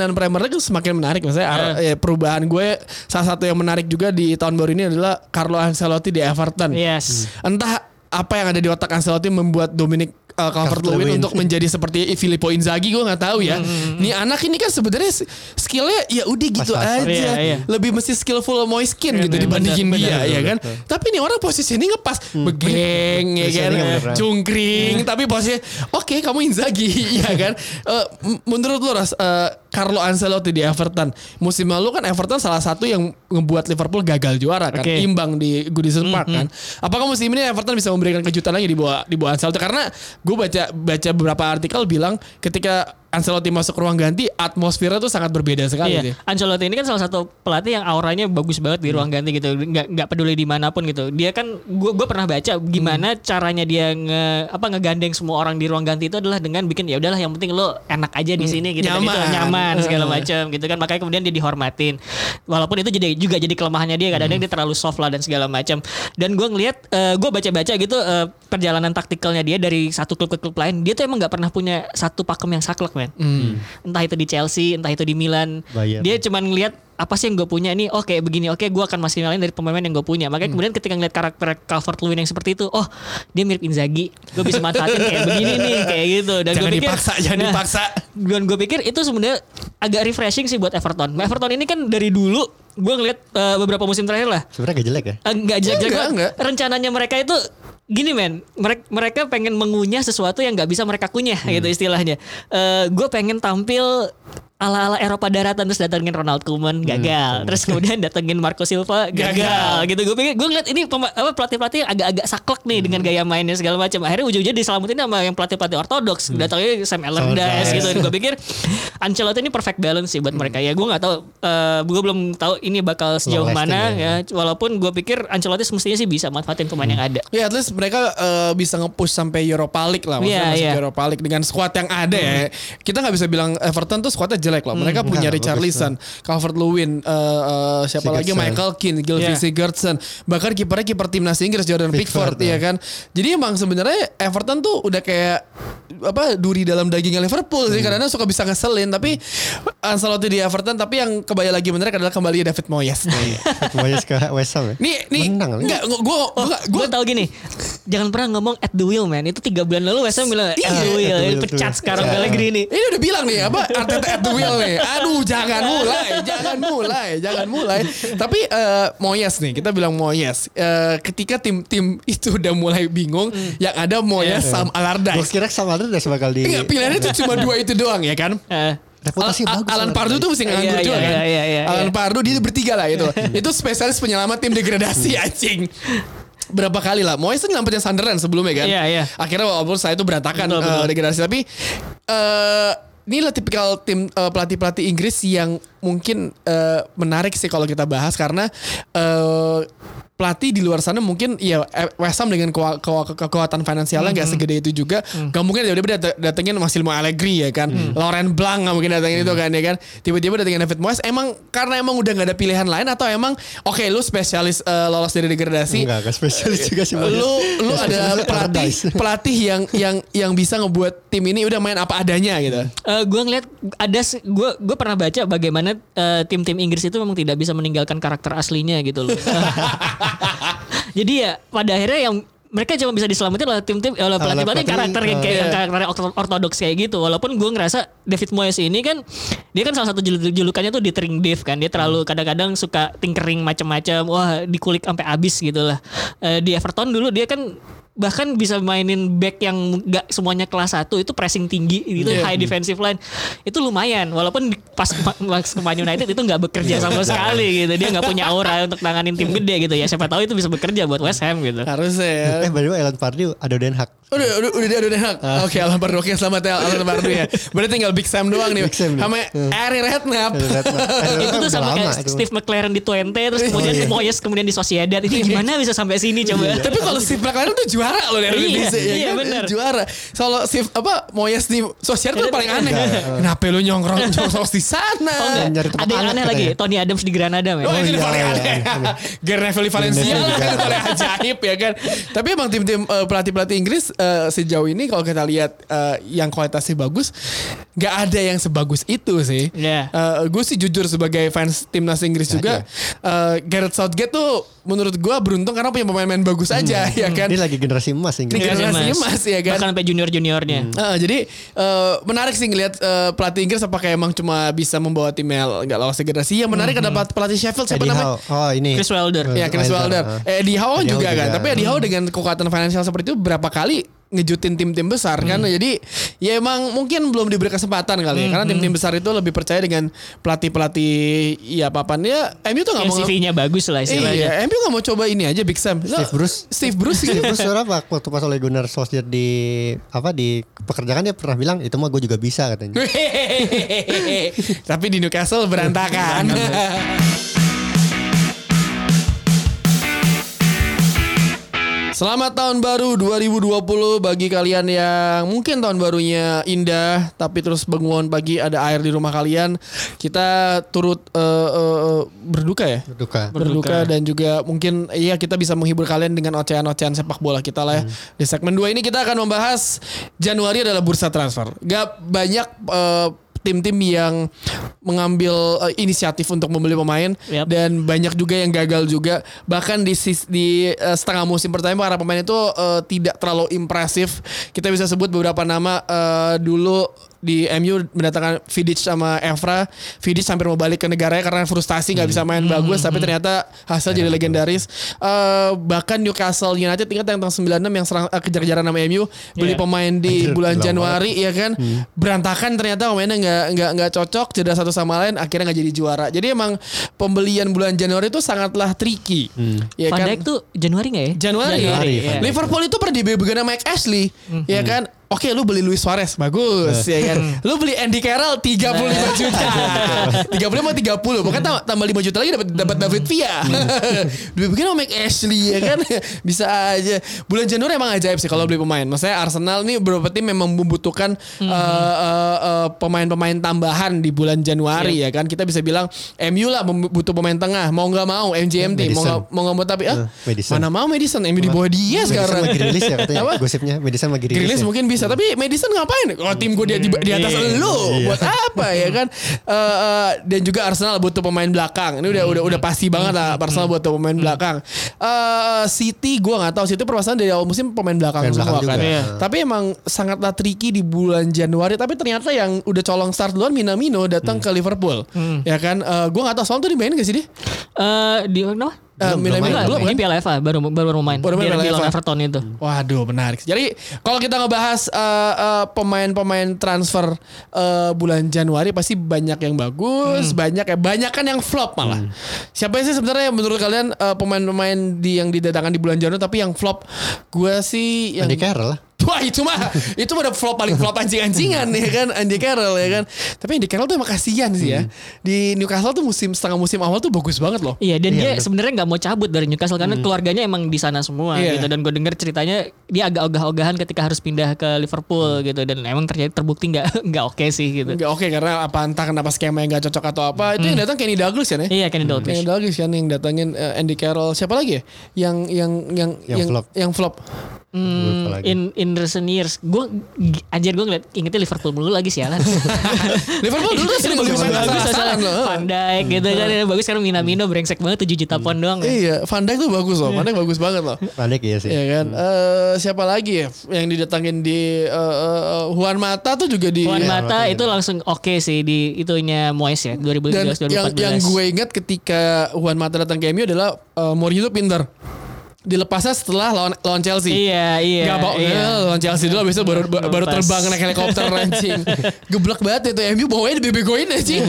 Perjalanan Premier League semakin menarik. Maksudnya ar- ya, perubahan gue Salah satu yang menarik juga di tahun baru ini adalah Carlo Ancelotti di Everton. Yes. Entah apa yang ada di otak Ancelotti membuat Dominic uh, Calvert-Lewin Calvert-Lewin. untuk menjadi seperti Filippo Inzaghi gue nggak tahu ya. Nih anak ini kan sebenarnya skillnya ya udah gitu Pas-pasan. aja. Iya, iya. Lebih mesti skillful Moiskin gitu Bener, dibandingin bener, dia bener, ya kan. Tapi nih orang posisinya ngepas begeng ya kan. Cungkring tapi posisinya oke kamu Inzaghi ya kan. M- menurut lu Ras eh, Carlo Ancelotti di Everton musim lalu kan Everton salah satu yang ngebuat Liverpool gagal juara kan Oke. imbang di Goodison Park kan. Apakah musim ini Everton bisa memberikan kejutan lagi di bawah di bawah Ancelotti karena gue baca baca beberapa artikel bilang ketika Ancelotti masuk ruang ganti atmosfernya tuh sangat berbeda sekali Iya, sih. Ancelotti ini kan salah satu pelatih yang auranya bagus banget di ruang ganti gitu, nggak nggak peduli di mana pun gitu. Dia kan, gue gue pernah baca gimana caranya dia nge apa ngegandeng semua orang di ruang ganti itu adalah dengan bikin ya udahlah yang penting lo enak aja di sini gitu, Dan Nyaman. itu nyaman segala macam gitu kan. Makanya kemudian dia dihormatin. Walaupun itu jadi juga jadi kelemahannya dia kadang-kadang dia terlalu soft lah dan segala macam. Dan gue ngelihat, gue baca-baca gitu eh, perjalanan taktikalnya dia dari satu klub ke klub lain, dia tuh emang nggak pernah punya satu pakem yang saklek men entah itu di Chelsea, entah itu di Milan. Bayern. Dia cuman ngelihat apa sih yang gue punya nih? Oh kayak begini, oke gue akan maksimalin dari pemain yang gue punya. Makanya kemudian ketika ngeliat karakter Calvert Lewin yang seperti itu, oh dia mirip Inzaghi, gue bisa manfaatin kayak begini nih, kayak gitu. Dan Jangan gue pikir, dipaksa, jangan Nah, dipaksa. Dan gue pikir itu sebenarnya agak refreshing sih buat Everton. Everton ini kan dari dulu gue ngeliat eh, beberapa musim terakhir lah, Sebenarnya gak jelek ya. Eh, nggak jelek-jelek Enggak, banget. enggak. rencananya mereka itu gini men mereka mereka pengen mengunyah sesuatu yang nggak bisa mereka kunyah Hmm. gitu istilahnya gue pengen tampil ala ala Eropa daratan terus datengin Ronald Koeman gagal. terus kemudian datengin Marco Silva gagal, Hmm. Gagal. gitu. Gue pikir gue ngeliat ini pema- apa pelatih pelatih agak-agak saklek nih dengan Hmm. gaya mainnya segala macam akhirnya ujung-ujungnya diselamatin sama yang pelatih pelatih ortodoks datangnya Sam Allardyce gitu. Gue pikir Ancelotti ini perfect balance sih buat Hmm. mereka. Ya gue nggak tahu gue belum tahu ini bakal sejauh Long mana ya. ya. Walaupun gue pikir Ancelotti semestinya sih bisa manfaatin pemain yang ada. Ya at least mereka eh, bisa nge-push sampai Europa League lah. Maksudnya iya. ke Europa League dengan squad yang ada ya. Kita nggak bisa bilang Everton tuh squadnya jelek loh. Mereka punya Enggak, Richarlison, Calvert Lewin eh, eh, Siapa lagi. Michael Keane, Gylfi Iya. Sigurdsson. Bahkan kipernya kiper timnas Inggris Jordan Pickford, Pickford, ya kan? Jadi emang sebenarnya Everton tuh udah kayak apa duri dalam dagingnya Liverpool sih. Kadang-kadang suka bisa ngeselin. Tapi Ancelotti di Everton Tapi yang kembali lagi menarik adalah kembali David Moyes. Nih. Moyes ke West Ham ya. Nih, nih, Menang enggak, gue, gue, gue gue, tau gini. Jangan pernah ngomong at the wheel man. Itu tiga bulan lalu West Ham bilang at Iya, the wheel at the Ini wheel. pecat tuh. sekarang. Pellegrini. Ini udah bilang nih apa Arteta at the wheel nih. Aduh jangan mulai, jangan mulai, jangan mulai. Tapi eh, Moyes nih, kita bilang Moyes. Eh, ketika tim-tim itu udah mulai bingung, yang ada Moyes Sam Gue Allardyce. kira sama udah bakal di Enggak, pilihannya tuh cuma dua itu doang ya kan? Eh, reputasi Al- bagus. Alan Allardyce. Pardo tuh mesti nganggur Iya, juga iya, kan. iya, iya, iya. Alan Pardo dia bertiga lah itu. itu spesialis penyelamat tim degradasi anjing. Berapa kali lah Moyes tuh nyelamatin Sunderland sebelumnya kan Iya, iya. Akhirnya walaupun saya itu berantakan Betul, eh, betul. degradasi Tapi eh ini lah tipikal tim eh, pelatih-pelatih Inggris yang mungkin eh, menarik sih kalau kita bahas karena eh, pelatih di luar sana mungkin ya eh, West Ham dengan kekuatan finansialnya nggak segede itu juga. Nggak mungkin tiba-tiba dat- datengin Massimo Allegri ya kan? Laurent Blanc nggak mungkin datengin itu kan ya kan? Tiba-tiba datengin David Moyes. Emang karena emang udah nggak ada pilihan lain atau emang oke lu spesialis eh, lolos dari degradasi? Enggak, enggak spesialis juga sih. Lu lu ada spesialis pelatih pelatih yang yang yang bisa ngebuat tim ini udah main apa adanya gitu. Eh, gue ngeliat ada gue gue pernah baca bagaimana eh, tim-tim Inggris itu memang tidak bisa meninggalkan karakter aslinya gitu loh. Jadi ya pada akhirnya yang mereka cuma bisa diselamatin oleh tim-tim oleh pelatih-pelatih pelatih, karakter kayak yang iya. karakter orto- ortodoks kayak gitu. Walaupun gue ngerasa David Moyes ini kan dia kan salah satu julu- julukannya tuh ditering Dave kan. Dia terlalu kadang-kadang suka tinkering macam-macam. Wah, dikulik sampai habis gitu lah. Eh, di Everton dulu dia kan bahkan bisa mainin back yang nggak semuanya kelas 1 itu pressing tinggi itu Iya. high defensive line itu lumayan walaupun pas ke pas ke Man United itu nggak bekerja sama sekali gitu dia nggak punya aura untuk nanganin tim gede gitu ya siapa tahu itu bisa bekerja buat West Ham gitu Harusnya ya. Eh by the way Alan Pardew ada Den Haag. Udah, udah, udah, udah, udah, Ah. Oke, Alan Pardo. Oke, selamat ya Alan Pardo ya. Berarti tinggal Big Sam doang nih. Big Sam nih. Sama Harry Redknapp. Ada Redknapp. Ada itu tuh sama kayak. Steve McLaren di Twente terus kemudian iya. Moyes kemudian di Sociedad itu gimana bisa sampai sini coba Tapi kalau Steve McLaren tuh juara loh dari Iya, Indonesia ya iya, kan? bener. Juara. Kalau Steve apa Moyes di sosial tuh paling aneh. Kenapa lu nyongkrong nyongkrong di sana? Oh ada yang aneh katanya. lagi Tony Adams di Granada men. Oh, itu iya, paling iya, aneh. iya. Garnaveli Valencia lah itu paling ajaib ya kan. Tapi emang tim-tim eh, pelatih-pelatih Inggris eh, sejauh ini kalau kita lihat eh, yang kualitasnya bagus, nggak ada yang sebagus itu sih. Iya. gue sih jujur sebagai fans timnas Inggris juga, eh, Gareth Southgate tuh menurut gue beruntung karena punya pemain-pemain bagus aja ya kan. Dia lagi generasi emas Inggris. Iya. generasi emas, ya kan? Bahkan sampai junior-juniornya. Eh, jadi eh, menarik sih ngelihat eh, pelatih Inggris apakah emang cuma bisa membawa timnya nggak lolos generasi. Yang menarik ada pelatih- pelatih Sheffield siapa Eddie namanya? Howe. Oh ini. Chris Wilder. Ya Chris Wilder. ah. Eh, Eddie Howe Eddie juga Howe kan. juga. Tapi Eddie Howe dengan kekuatan finansial seperti itu berapa kali ngejutin tim-tim besar kan. Jadi ya emang mungkin belum diberi kesempatan kali ya. Karena tim-tim besar itu lebih percaya dengan pelatih-pelatih ya papannya MU tuh nggak Yang mau CV-nya bagus lah istilahnya. Iya, MU nggak mau coba ini aja Big Sam. Steve Bruce. Steve Bruce gitu. Terus suara apa waktu pas oleh Gunnar Solskjaer di apa di pekerjaan dia pernah bilang itu mah gue juga bisa katanya. Tapi di Newcastle berantakan. Selamat tahun baru 2020 bagi kalian yang mungkin tahun barunya indah tapi terus bangun pagi ada air di rumah kalian. Kita turut eh, eh, berduka ya. Berduka. Berduka dan juga mungkin iya kita bisa menghibur kalian dengan ocehan-ocehan sepak bola kita lah ya. Di segmen 2 ini kita akan membahas Januari adalah bursa transfer. Gak banyak eh, tim-tim yang mengambil eh, inisiatif untuk membeli pemain Yap. dan banyak juga yang gagal juga bahkan di di eh, setengah musim pertama para pemain itu eh, tidak terlalu impresif kita bisa sebut beberapa nama eh, dulu di MU mendatangkan Vidic sama Evra. Vidic hampir mau balik ke negaranya karena frustasi nggak bisa main bagus tapi ternyata hasil jadi legendaris. Eh, bahkan Newcastle United ingat yang tahun 96 yang serang eh, kejar-kejaran sama MU beli Iya. pemain di Anjir, bulan lama Januari ya kan? Berantakan ternyata pemainnya nggak nggak nggak cocok jeda satu sama lain akhirnya nggak jadi juara. Jadi emang pembelian bulan Januari itu sangatlah tricky. Ya Van kan? Dijk tuh Januari nggak ya? Januari, Januari, iya. Dijk. Liverpool itu pernah dibebegan sama Mike Ashley ya kan Oke lu beli Luis Suarez Bagus ya kan? Lu beli Andy Carroll 35 juta. 35 30 Pokoknya tambah, tambah 5 juta lagi dapat dapat David Villa. Dibebegan sama Mike Ashley ya kan? Bisa aja. Bulan Januari emang ajaib sih kalau beli pemain. Maksudnya Arsenal nih beberapa tim memang membutuhkan eh, eh, eh, Pemain-pemain tambahan di bulan Januari ya kan? Kita bisa bilang MU lah butuh pemain tengah. Mau nggak mau MJMT Mau nggak Madison. mau nggak mau tapi ah, Eh, Madison. Mana mau Madison? MU di bawah dia Madison sekarang. lagi rilis ya katanya. Gosipnya. Madison lagi rilis. Grilis ya. mungkin bisa tapi Madison ngapain? Oh tim gue di, di, di atas Iya. lu buat apa ya kan? Eh, eh, dan juga Arsenal butuh pemain belakang. Ini udah udah udah pasti banget lah Arsenal butuh pemain belakang. Eh, City gue nggak tahu City permasalahan dari awal musim pemain belakang Pemain semua belakang kan. juga. Iya. Tapi emang sangatlah tricky di bulan Januari. Tapi ternyata yang udah colong start duluan Minamino datang ke Liverpool. Ya kan? gue nggak tahu soal tuh dimainin gak sih dia? Eh di mana? Eh, Belum, belum, belum Ini kan? Piala FA baru baru baru main. Baru main Piala FA. Everton itu. Waduh menarik. Jadi kalau kita ngebahas eh, eh, pemain-pemain transfer eh, bulan Januari pasti banyak yang bagus, banyak ya banyak kan yang flop malah. Siapa sih sebenarnya yang menurut kalian eh, pemain-pemain di yang didatangkan di bulan Januari tapi yang flop? Gue sih yang Andy Carroll lah. Wah itu mah itu udah flop paling flop anjing-ancingan ya kan Andy Carroll ya kan. Tapi Andy Carroll tuh emang kasihan sih ya. Di Newcastle tuh musim setengah musim awal tuh bagus banget loh. Iya dan Iya, dia sebenarnya nggak mau cabut dari Newcastle karena keluarganya emang di sana semua Iya. gitu dan gue denger ceritanya dia agak ogah-ogahan ketika harus pindah ke Liverpool gitu dan emang terjadi terbukti nggak nggak oke sih gitu. Enggak oke karena apa entah kenapa skema yang gak cocok atau apa. Itu yang datang Kenny Douglas ya nih. Iya Kenny Dalglish. Kenny Douglas kan yang datangin eh, Andy Carroll. Siapa lagi ya? Yang yang yang Yang flop. Yang flop. Hmm, lagi. in recent years, gue anjir gue ngeliat ingetnya Liverpool mulu lagi sialan. Liverpool dulu tuh sering beli pemain bagus loh. Van Dijk gitu kan bagus karena Minamino brengsek banget 7 juta pound doang. ya. Iya, Van Dijk tuh bagus loh. Van Dijk bagus banget loh. Van Dijk ya sih. Iya kan. Eh, siapa lagi ya yang didatangin di eh, eh, Juan Mata tuh juga di Juan Iya, Mata itu langsung oke sih di itunya Moyes ya 2013 dan 2014. yang yang gue ingat ketika Juan Mata datang ke MU adalah Mourinho pinter. Dilepasnya setelah lawan lawan Chelsea. Iya, iya. Gak bawa iya. eh, lawan Chelsea dulu abis itu baru baru Lepas. terbang naik helikopter anjing. Geblek banget itu MU bawanya dibebegoin anjing.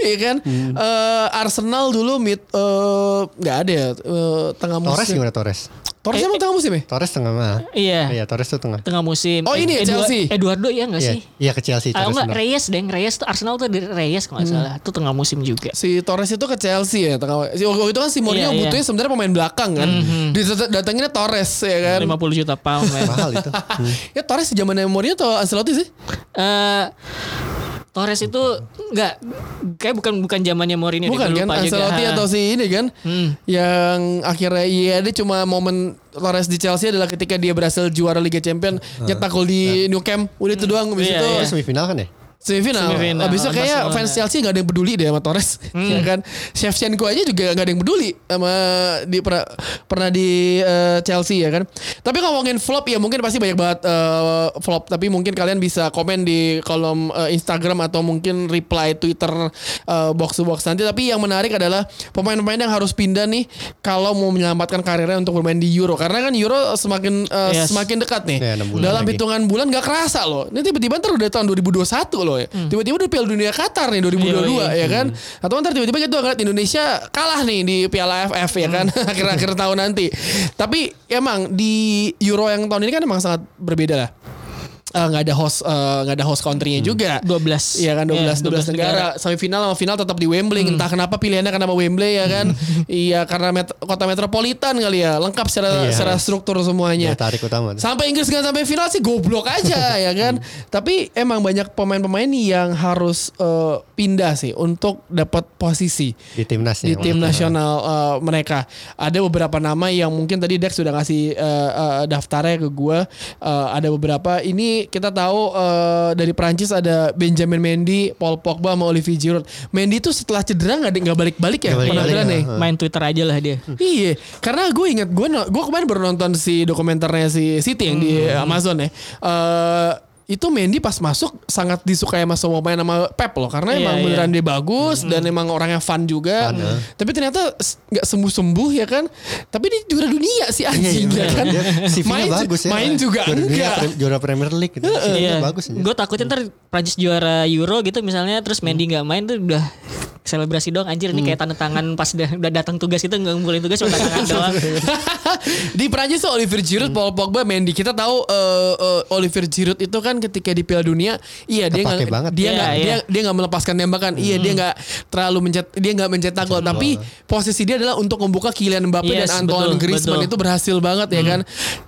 Iya kan? Eh, Arsenal dulu mid eh, nggak ada ya eh, tengah musim. Torres gimana Torres? Torres emang tengah musim ya? Torres tengah mah. Iya. Iya Torres tuh tengah. Tengah musim. Oh, ini ya, Edua- Chelsea? Eduardo ya enggak Iya, sih? iya ke Chelsea. Ah, Torres enggak, benar. Reyes deng. Reyes tuh Arsenal tuh dari Reyes kalau nggak salah. Itu tengah musim juga. Si Torres itu ke Chelsea ya tengah. Si waktu itu kan si Mourinho Iya, iya. butuhnya sebenarnya pemain belakang kan. Didatanginnya Torres ya kan. 50 juta pound. Mahal itu. Hmm. Ya Torres di zamannya Mourinho atau Ancelotti sih? Eh Torres itu enggak kayak bukan bukan zamannya Mourinho deh, Bukan kan lupa juga. Ancelotti atau si ini kan yang akhirnya iya dia cuma momen Torres di Chelsea adalah ketika dia berhasil juara Liga Champions nyetak gol di New Camp udah itu doang habis Iya, itu iya. Semifinal kan ya? Semifinal. Semifinal, Abis itu kayak Barcelona. fans Chelsea gak ada yang peduli deh sama Torres. ya kan. Shevchenko aja juga gak ada yang peduli sama di pernah pernah di eh, Chelsea ya kan. Tapi ngomongin flop ya mungkin pasti banyak banget eh, flop. Tapi mungkin kalian bisa komen di kolom eh, Instagram atau mungkin reply Twitter eh, box to box nanti. Tapi yang menarik adalah pemain-pemain yang harus pindah nih kalau mau menyelamatkan karirnya untuk bermain di Euro. Karena kan Euro semakin eh, Yes. semakin dekat nih. Ya, Dalam lagi. hitungan bulan gak kerasa loh. Ini tiba-tiba ntar udah tahun 2021 loh ya. Tiba-tiba udah Piala Dunia Qatar nih 2022 ya kan. Atau ntar tiba-tiba gitu ngeliat Indonesia kalah nih di Piala AFF ya kan. Akhir-akhir tahun nanti. Tapi emang di Euro yang tahun ini kan emang sangat berbeda lah. Eh, nggak ada host eh, nggak ada host country-nya juga. 12. Iya kan 12 Iya, 12 negara. Semifinal sama final tetap di Wembley. Entah kenapa pilihannya kenapa Wembley ya kan. iya karena met- kota metropolitan kali ya. Lengkap secara Iya. secara struktur semuanya. Daya tarik utama. Sampai Inggris nggak sampai final sih goblok aja ya kan. Tapi emang banyak pemain-pemain yang harus eh, pindah sih untuk dapat posisi Di timnas di tim nasional eh, mereka. Ada beberapa nama yang mungkin tadi Dex sudah ngasih eh, eh, daftarnya ke gue. Eh, ada beberapa ini kita tahu eh, dari Prancis ada Benjamin Mendy, Paul Pogba sama Olivier Giroud. Mendy tuh setelah cedera nggak nggak balik-balik ya Nggak balik-balik, penampilannya. ya. Main Twitter aja lah dia. Iya, karena gue inget gue gue kemarin baru nonton si dokumenternya si Siti yang di Amazon ya. Eh itu Mendy pas masuk sangat disukai sama semua pemain sama Pep loh karena Iya, emang iya. beneran dia bagus dan emang orangnya fun juga. Fun, ya. Tapi ternyata nggak sembuh-sembuh ya kan. Tapi dia juara dunia si anjing Iya, ya kan. Dia CV-nya main, ju- bagus ya. Main juga juara dunia, enggak. pre- juara Premier League gitu. CV-nya bagus aja. Gue takutnya ntar Prancis juara Euro gitu misalnya terus Mendy nggak main tuh udah selebrasi dong anjir ini kayak tanda tangan pas udah, udah datang tugas itu nggak ngumpulin tugas cuma tanda tangan doang. di Prancis tuh Olivier Giroud, Paul Pogba, Mendy. Kita tahu eh, eh, Olivier Giroud itu kan ketika di Piala Dunia, iya dia nggak dia Iya, nggak iya. dia dia nggak melepaskan tembakan. Iya dia nggak terlalu mencet dia nggak mencetak gol, tapi posisi dia adalah untuk membuka Kylian Mbappe Yes, dan Antoine betul, Griezmann betul. itu berhasil banget ya kan.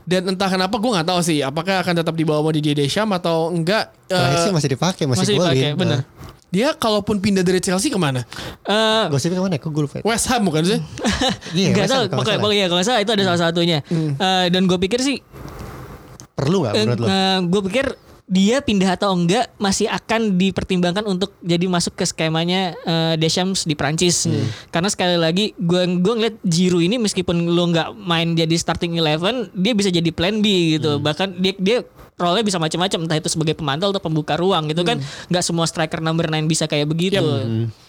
Dan entah kenapa gue nggak tahu sih apakah akan tetap dibawa Didier Deschamps atau enggak. Terakhir Eh, sih masih dipakai, masih, Masih dipakai, golin. bener. dia kalaupun pindah dari Chelsea ke mana? Eh Gosipnya ke mana? Kok gue lupa. West Ham bukan sih? Iya, Gak West tahu, Ham kalau pokoknya, pokoknya kalau nggak salah itu ada salah satunya. Eh, dan gue pikir sih, Perlu nggak menurut lo? gue pikir dia pindah atau enggak masih akan dipertimbangkan untuk jadi masuk ke skemanya eh, Deschamps di Prancis. Karena sekali lagi gue gue ngeliat Giroud ini meskipun lo nggak main jadi starting eleven, dia bisa jadi plan B gitu. Bahkan dia dia role bisa macam-macam entah itu sebagai pemantau atau pembuka ruang gitu kan. Nggak semua striker number 9 bisa kayak begitu.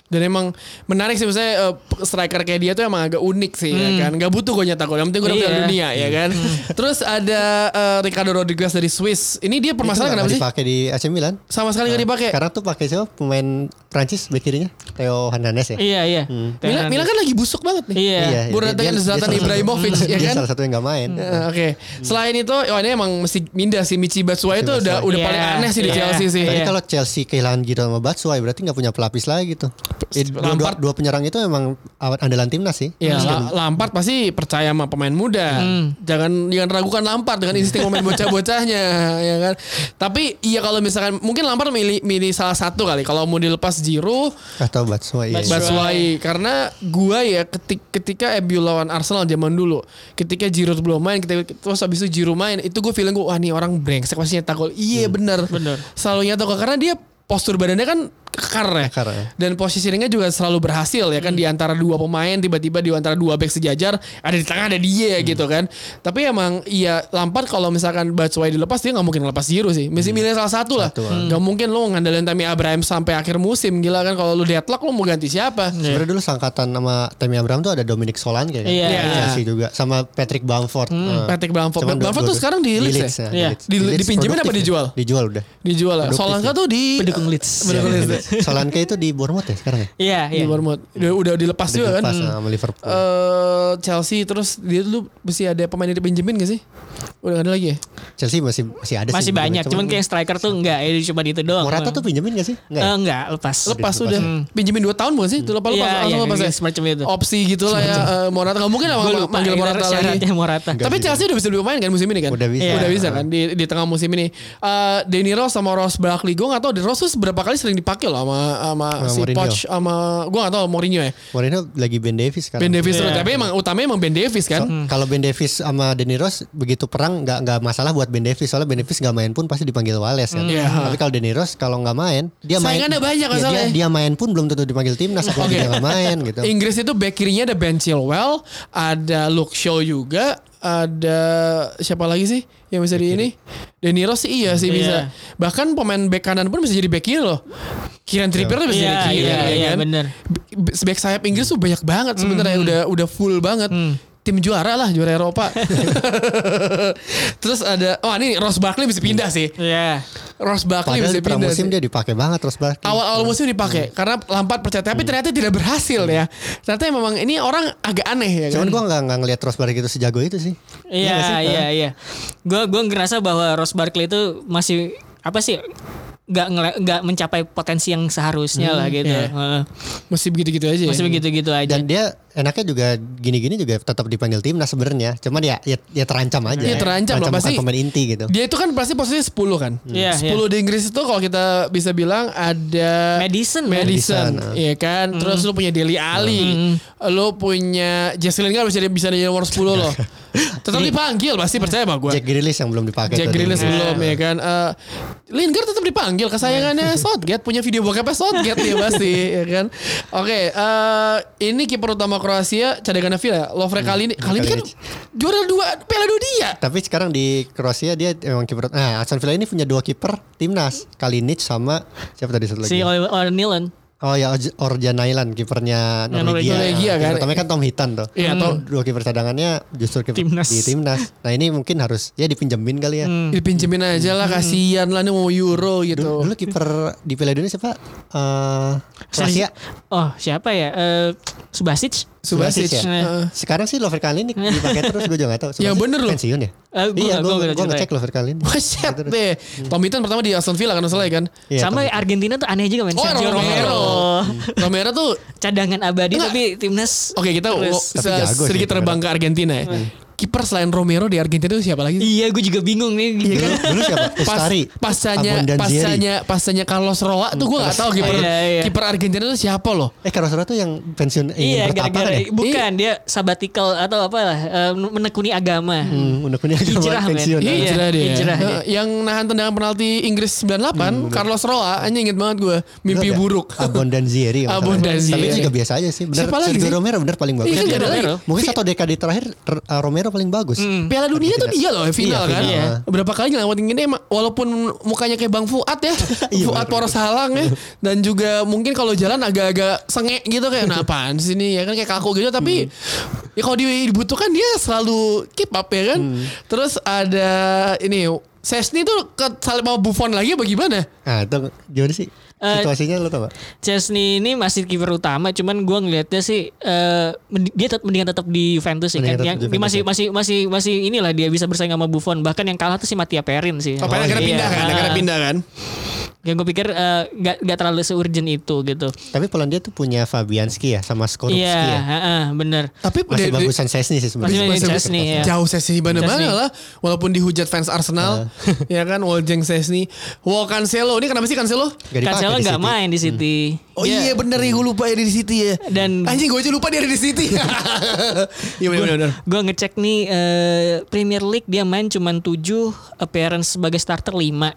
Dan emang menarik sih misalnya eh, striker kayak dia tuh emang agak unik sih ya kan. Gak butuh gue nyetak gol. Yang penting gue udah Iya. Piala dunia ya kan. Terus ada eh, Ricardo Rodriguez dari Swiss. Ini dia permasalahan nggak kenapa sih? dipakai di AC Milan. Sama sekali gak dipakai. Sekarang tuh pakai siapa? Pemain Prancis bek kirinya? Theo Hernandez ya? Iya iya. Milan, Milan kan lagi busuk banget nih. Iya. Iya, Baru datangin Zlatan Ibrahimovic ya Dia kan. salah satu yang nggak main. Eh, Oke. Selain itu, oh ini emang mesti pindah sih Michi Batshuayi itu udah udah Iya, paling aneh sih di iya. Chelsea sih. Tapi Iya. kalau Chelsea kehilangan Giroud sama Batshuayi berarti nggak punya pelapis lagi tuh. Eh, dua, dua, Lampard. dua penyerang itu emang andalan timnas sih. Ya, La- Lampard pasti percaya sama pemain muda. Jangan jangan ragukan Lampard dengan insting pemain bocah-bocahnya, ya kan. Tapi iya kalau misalkan mungkin Lampard milih milih salah satu kali kalau mau dilepas Giroud, Atau Batshuayi. Batshuayi. Batshuayi karena gua ya ketik, ketika MU lawan Arsenal zaman dulu, ketika Giroud belum main, ketika, terus habis itu Giroud main, itu gue feeling gue wah nih orang brengsek pasti nyetak gol. Iya bener. Bener. Selalu nyetak gol karena dia postur badannya kan kekar ya. Kekar, ya. Dan positioningnya juga selalu berhasil ya kan di antara dua pemain tiba-tiba di antara dua back sejajar ada di tengah ada dia gitu kan. Tapi emang iya Lampard kalau misalkan Batshuayi dilepas dia nggak mungkin lepas Giroud sih. Mesti milih salah satu lah. Satu, Gak mungkin lo ngandalin Tammy Abraham sampai akhir musim gila kan kalau lu deadlock lo mau ganti siapa? Sebenarnya dulu sangkatan sama Tammy Abraham tuh ada Dominic Solanke kan. Iya. Dari Chelsea juga sama Patrick Bamford. Eh, Patrick Bamford. cuman Bamford dua- tuh sekarang di Leeds ya? Iya. Leeds. Di- Leeds dipinjemin apa dijual? ya? Dijual udah. Dijual lah. Produktif Solanka ya. tuh di Pendukung Leeds. Pendukung Leeds. Solanke itu di Bournemouth ya sekarang ya? Iya Di iya. Bournemouth. Udah, udah dilepas juga kan. Pas sama Liverpool. Eh Chelsea terus dia dulu mesti ada pemain dari Benjamin gak sih? Udah gak ada lagi ya? Chelsea masih masih ada Masih sih. banyak, cuman kayak striker tuh enggak, ya cuma itu doang. Morata tuh pinjemin gak sih? Enggak. Eh, ya? enggak, lepas. Lepas udah. Benjamin 2 tahun bukan sih? Itu lepas lepas Iya, langsung iya, lepas ya. semacam itu. Opsi gitu lah ya. eh, Morata nggak mungkin lah ya, Morata lagi. Morata. Enggak Tapi. Chelsea udah bisa beli pemain kan musim ini kan? Udah bisa. Udah bisa kan di, di tengah musim ini. Eh Rose sama Ross Barkley gue gak tau Ross tuh berapa kali sering dipakai dipakai loh sama sama si Mourinho. Poch sama gua gak tahu Mourinho ya. Mourinho lagi Ben Davis sekarang. Ben Davis Iya. tapi emang utamanya emang Ben Davis kan. So, Kalau Ben Davis sama Danny Rose begitu perang nggak nggak masalah buat Ben Davis soalnya Ben Davis nggak main pun pasti dipanggil Wales kan. Iya. Tapi kalau Danny Rose kalau nggak main dia main Saingannya banyak ya, dia, dia main pun belum tentu dipanggil timnas apalagi Oke. dia nggak main gitu. Inggris itu back kirinya ada Ben Chilwell, ada Luke Shaw juga, ada siapa lagi sih yang bisa di ini? Rose sih iya sih Iya. bisa. Bahkan pemain back kanan pun bisa jadi back kiri loh. Kieran Trippier tuh bisa Iya, jadi kiri iya, ya iya, kan? bener. Back sayap Inggris tuh banyak banget sebenarnya udah udah full banget. Tim juara lah juara Eropa. Terus ada oh ini Ross Barkley bisa pindah sih. Iya. Ross Barkley Padahal bisa di pindah. pramusim sih. dia dipakai banget terus Barkley. Awal-awal musim dipakai karena Lampard percaya tapi ternyata tidak berhasil ya. Ternyata memang ini orang agak aneh ya kan. Cuman gua nggak nggak ngelihat Ross Barkley itu sejago itu sih. Iya, sih? iya, iya. Gue gue ngerasa bahwa Ross Barkley itu masih apa sih? Nggak nggak mencapai potensi yang seharusnya lah gitu. iya. Heeh. Masih begitu-gitu aja. Masih ya. begitu-gitu aja. Dan dia enaknya juga gini-gini juga tetap dipanggil timnas sebenarnya. Cuman ya ya, ya terancam aja. Iya, terancam lah, bukan pasti- pemain inti gitu. Dia itu kan pasti posisinya 10 kan. Iya, 10 di Inggris itu kalau kita bisa bilang ada Madison, man. Madison, Madison, iya kan. Terus lu punya Deli Ali. Lu punya Jesse Lingard bisa bisa jadi nomor 10 loh. Tetap dipanggil pasti percaya sama gue. Jack Grealish yang belum dipakai. Jack. Grealish Iya. belum ya kan. Eh, Lingard tetap dipanggil kesayangannya Southgate punya video bokapnya Southgate dia pasti ya kan. Oke, eh, ini kiper utama Kroasia cadangan Villa Lovre kali ini kali ini kan juara dua Piala Dunia. Tapi sekarang di Kroasia dia emang kiper. Nah, Aston Villa ini punya dua kiper timnas, Kalinic sama siapa tadi satu lagi? Si O'Neilan. Oh ya Orj- Orjanailan kipernya Norwegia. Norwegia, kan? Yang pertamanya kan Tom Hitan tuh. Iya, Tom. Dua kiper cadangannya justru kiper Timnas. di timnas. Nah ini mungkin harus ya dipinjemin kali ya. Dipinjemin aja lah kasihan lah ini mau Euro Dulu, gitu. dulu kiper di Piala Dunia siapa? Eh Kroasia. Oh, siapa ya? Eh Subasic. Subasic. ya. Heeh. Sekarang sih Lover Kalinic dipakai terus gue juga gak tahu. Ya, bener loh. Pensiun ya? Eh, gua- iya, gua gue gue ngecek Lover Kalinic. Buset deh. Tom Hinton pertama di Aston Villa kan masalah ya kan. Iya, Sama Argentina tuh aneh juga men. Oh, Sergio Romero. Romero. Romero tuh Cadangan abadi Enggak. tapi timnas. Oke kita terus. Tapi jago sedikit terbang ke Argentina ya. Kiper selain Romero di Argentina itu siapa lagi? Iya, gue juga bingung nih. Dulu, dulu siapa? Pas, Ustari. pasanya Abondanzieri. pasanya pasanya Carlos Roa tuh gue gak tahu kiper Iya, iya. kiper Argentina itu siapa loh. Eh Carlos Roa tuh yang pensiun ingin Iya, bertapa gara-gara kan ya? bukan dia sabbatical atau apa lah, eh, menekuni agama. Hmm, unek-unek agama Hijrah, pensiun. Iya. Hijrah dia. hijrah dia. Heeh, Yang nahan tendangan penalti Inggris 98 Carlos Roa hanya inget banget gue mimpi buruk. gak? Abondanzieri. kalau nggak salah. Abondanzieri. Tapi juga biasa aja sih. Bener, Siapa lagi? Romero bener paling bagus. Iya, kan Romero. Mungkin satu dekade terakhir R- Romero paling bagus. Piala Dunia tuh dia loh final Iya, kan. final. Berapa kali ngelewatin ini emang- walaupun mukanya kayak Bang Fuad ya. Iya, Fuad poros halang ya. Dan juga mungkin kalau jalan agak-agak sengek gitu kayak nah apaan sih ini ya kan kayak kaku gitu tapi ya kalau dibutuhkan dia selalu keep up ya kan. Terus ada ini Sesni tuh ke saling mau Buffon lagi apa gimana? Nah itu gimana sih? Eh, Situasinya lo tau gak? Chesney ini masih kiper utama, cuman gua ngelihatnya sih eh, men- dia tetap mendingan tetap di Juventus sih Mendingan kan. Yang di dia masih Juventus masih masih masih inilah dia bisa bersaing sama Buffon. Bahkan yang kalah tuh si Mattia Perin sih. Oh, akhirnya iya. pindah kan, Ah. pindah kan. Yang gue pikir eh, nggak nggak terlalu seurgent itu gitu. Tapi Polandia tuh punya Fabianski ya sama Skorupski Iya, ya. heeh, bener. Tapi Masih di- bagusan Sesni sih Masih sebenarnya. Masih ya. Jauh Sesni Chesney. lah. Walaupun dihujat fans Arsenal. ya kan, Woljeng Sesni. Wow Cancelo. Ini kenapa sih Cancelo? Gak dipakai Cancelo nggak main di City. Oh Dia- iya bener ya gue lupa ya di City ya. Dan- anjing gue aja lupa dia ada di City. Iya bener bener. Gue ngecek nih eh, Premier League dia main cuman 7 appearance sebagai starter 5.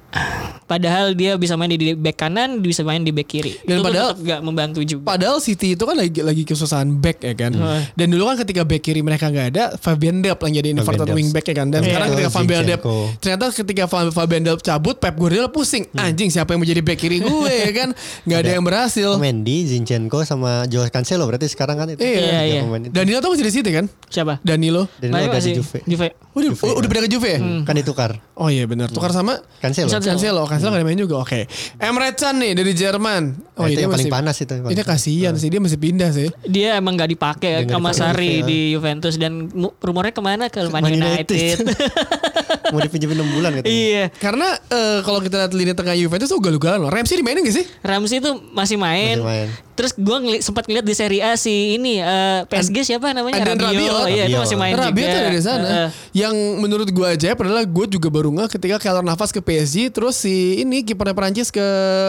Padahal dia bisa main di back kanan, bisa main di back kiri. Dan itu tuh padahal- tetap gak membantu juga. Padahal City itu kan lagi lagi kesusahan back ya kan. Dan dulu kan ketika back kiri mereka nggak ada, Fabian Delp yang jadi inverted wing back ya kan. Dan Iya. sekarang ketika Fabian Delp, ternyata ketika Fa- Fabian Delp cabut, Pep Guardiola pusing. Anjing siapa yang menjadi back kiri gue ya kan? Nggak ada yang berhasil. Mendy, Zinchenko sama Joe Cancelo berarti sekarang kan itu. Iya, iya. itu. Danilo tuh masih di City kan? Siapa? Danilo. Dan Main udah di masih Juve. Juve. Oh, udah, oh, udah pindah ke Juve ya? Kan ditukar. Oh iya benar. Tukar sama Cancelo. Cancelo. Cancelo. Cancelo gak ada main juga. Oke. Emre Can nih dari Jerman. Oh Nah, itu yang paling masih- panas itu. paling Ini kasihan sih dia masih pindah sih. Dia emang gak dipakai nggak sama Sari ya. di Juventus dan rumornya ke mana ke Man, United. United. Mau dipinjemin 6 bulan katanya. iya. Karena eh, kalau kita lihat lini tengah Juventus tuh ugal-ugalan loh. Ramsey dimainin gak sih? Ramsey itu masih main. Masih main. Terus gue ngeli- sempat ngeliat di Serie A si ini eh, PSG siapa namanya Andrian Rabiot. Iya itu Rabiot. masih main Rabiot juga. ada di sana. Heeh. Yang menurut gue aja adalah gue juga baru nggak ketika Keylor Navas ke PSG terus si ini kipernya Prancis ke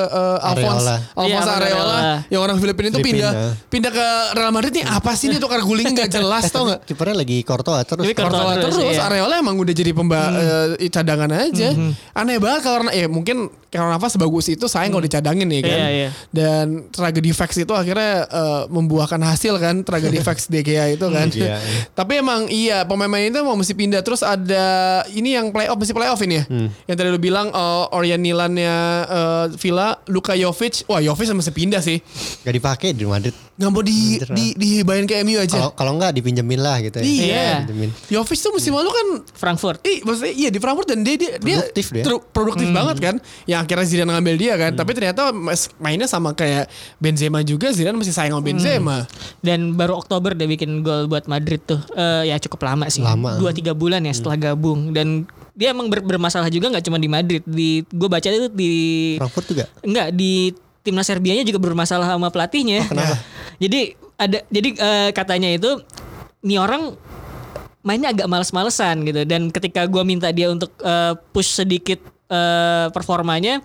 eh, Alphonse Areola. Alphonse Iya, Areola Areola. yang orang Filipina itu Filipina. pindah pindah ke Real Madrid nih apa sih ini tukar guling nggak jelas tau nggak Kipernya lagi Courtois terus. Tapi Courtois Courtois terus, terus, iya. Areola emang udah jadi pemba eh, cadangan aja. Aneh banget karena ya mungkin karena apa sebagus itu sayang kalau dicadangin ya kan. Iya, iya. Dan tragedi fax itu akhirnya eh, membuahkan hasil kan tragedi De Gea itu kan. Iya, iya. Tapi emang iya pemain-pemain itu mau mesti pindah terus ada ini yang playoff mesti playoff ini ya. Yang tadi lu bilang eh, Orient Milannya eh, Villa Luka Jovic. Wah Jovic mesti pindah sih. Gak dipakai di Madrid. Nggak mau di, Bener di, dihibahin ke MU aja. Kalau kalau nggak dipinjemin lah gitu ya. Iya. Iya. Pinjemin. Jovic tuh musim lalu kan Frankfurt. Ih, maksudnya iya di Frankfurt dan dia dia, dia Produktif dia. ter- produktif banget kan. Yang akhirnya Zidane ngambil dia kan. Tapi ternyata mainnya sama kayak Benzema juga Zidane masih sayang sama Benzema. Dan baru Oktober dia bikin gol buat Madrid tuh. Eh, ya cukup lama sih. Lama. Dua tiga bulan ya setelah gabung. Dan dia emang ber- bermasalah juga nggak cuma di Madrid. Di gue baca itu di Frankfurt juga. enggak di timnas Serbianya juga bermasalah sama pelatihnya. kenapa? Jadi ada jadi eh, katanya itu nih orang mainnya agak males-malesan gitu dan ketika gua minta dia untuk eh, push sedikit eh, performanya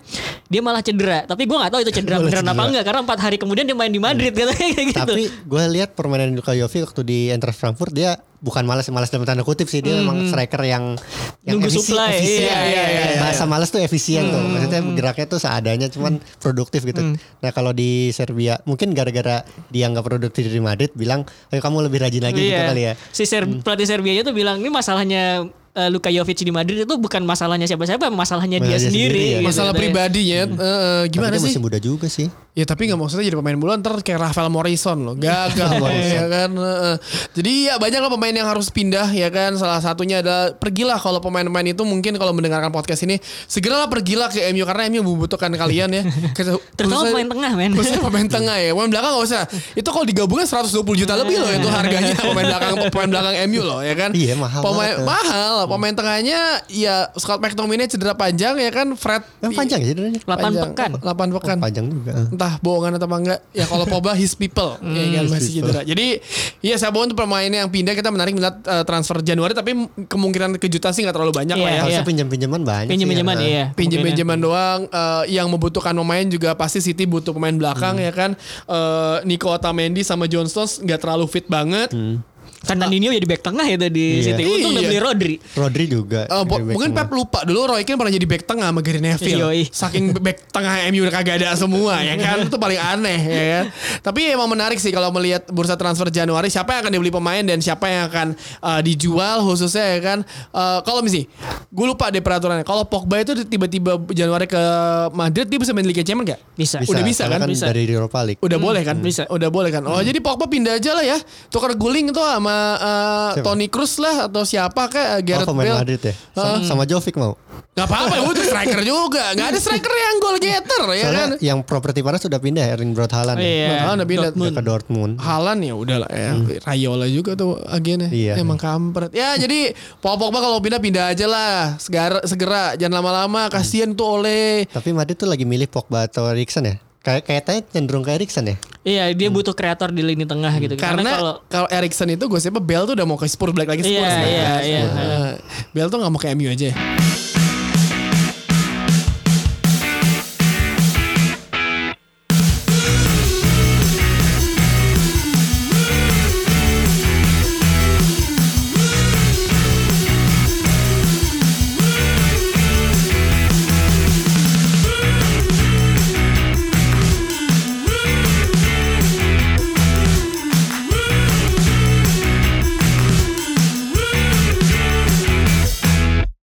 dia malah cedera tapi gua nggak tahu itu cedera Malah beneran apa cedera. enggak karena empat hari kemudian dia main di Madrid katanya kayak gitu Tapi gue lihat permainan Luka Jovic waktu di Eintracht Frankfurt dia bukan malas malas dalam tanda kutip sih dia memang striker yang yang Nunggu efisi- supply, efisien. iya, iya, iya, iya. Bahasa malas tuh efisien tuh. Maksudnya geraknya tuh seadanya cuman produktif gitu. Nah, kalau di Serbia mungkin gara-gara dia nggak produktif di Madrid bilang, "Ayo kamu lebih rajin lagi gitu Iya. kali ya." Si Ser pelatih Serbianya tuh bilang ini masalahnya eh, Luka Jovic di Madrid itu bukan masalahnya siapa-siapa, masalahnya dia Masalah dia sendiri. sendiri, ya. gitu. Masalah Katanya. pribadinya eh, eh, Tapi gimana dia sih? masih muda juga sih. Ya tapi nggak maksudnya jadi pemain bola ntar kayak Rafael Morrison loh. Gagal ya kan? Heeh. jadi ya banyak lah pemain yang harus pindah ya kan? Salah satunya adalah pergilah kalau pemain-pemain itu mungkin kalau mendengarkan podcast ini segeralah pergilah ke MU karena MU membutuhkan kalian ya. Terutama pemain tengah, men. khususnya pemain tengah ya. Pemain belakang nggak usah. Itu kalau digabungin 120 juta lebih loh itu harganya. Pemain belakang pemain belakang MU loh ya kan? Iya, mahal pemain banget mahal. Pemain tengahnya ya Scott McTominay cedera panjang ya kan? Fred Yang panjang ya cederanya. 8 pekan. 8 pekan. Panjang juga. entah bohongan atau apa enggak ya kalau Pogba his people ya kan his masih people. cedera jadi ya saya bohong untuk pemain yang pindah kita menarik minat eh, transfer Januari tapi kemungkinan kejutan sih nggak terlalu banyak lah Iya, ya Harusnya iya. pinjam-pinjaman banyak. sih, Pinjam-pinjaman ya. iya. pinjem-pinjeman doang eh, yang membutuhkan pemain juga pasti City butuh pemain belakang ya kan Eh, Nico Otamendi sama John Stones nggak terlalu fit banget Kan Nandinho jadi back tengah ya di Iya. City. Untung udah Iya. beli Rodri. Rodri juga. Po- back mungkin tengah. Pep lupa dulu Roy Keane pernah jadi back tengah sama Gary Neville. Yoi. Saking back tengah MU udah kagak ada semua ya kan itu paling aneh ya kan. Tapi emang menarik sih kalau melihat bursa transfer Januari siapa yang akan dibeli pemain dan siapa yang akan uh, dijual khususnya ya kan. Uh, kalau misi gue lupa deh peraturannya. Kalau Pogba itu tiba-tiba Januari ke Madrid dia bisa main Liga Champions gak? Bisa. Udah bisa karena kan? Bisa. Dari Europa League. Udah boleh kan? Bisa. Udah boleh kan? Oh jadi Pogba pindah aja lah ya. Tukar guling tuh sama uh, Siapa? Toni Kroos lah atau siapa kayak Oh, Gareth pemain Bale. Madrid ya. Sama, sama Jovic mau. Gak apa-apa, tuh striker juga. Gak ada striker yang goal getter ya Soalnya kan. yang properti panas sudah pindah Erling Braut Haaland. ya. Iya. Udah pindah. Ke Dortmund. Halan ya udah lah ya. Rayola juga tuh agennya. Iya. Emang kampret. Ya jadi Pogba kalau pindah pindah aja lah. Segera, segera jangan lama-lama. Kasihan tuh oleh. Tapi Madrid tuh lagi milih Pogba atau Eriksen ya? Kayak kayaknya cenderung ke Eriksen ya? Iya, dia butuh kreator di lini tengah gitu. Karena, kalau Karena kalau Erikson itu gue siapa Bell tuh udah mau ke Spurs balik lagi Spurs. Iya, kan. iya, iya. Bell tuh gak mau ke MU aja.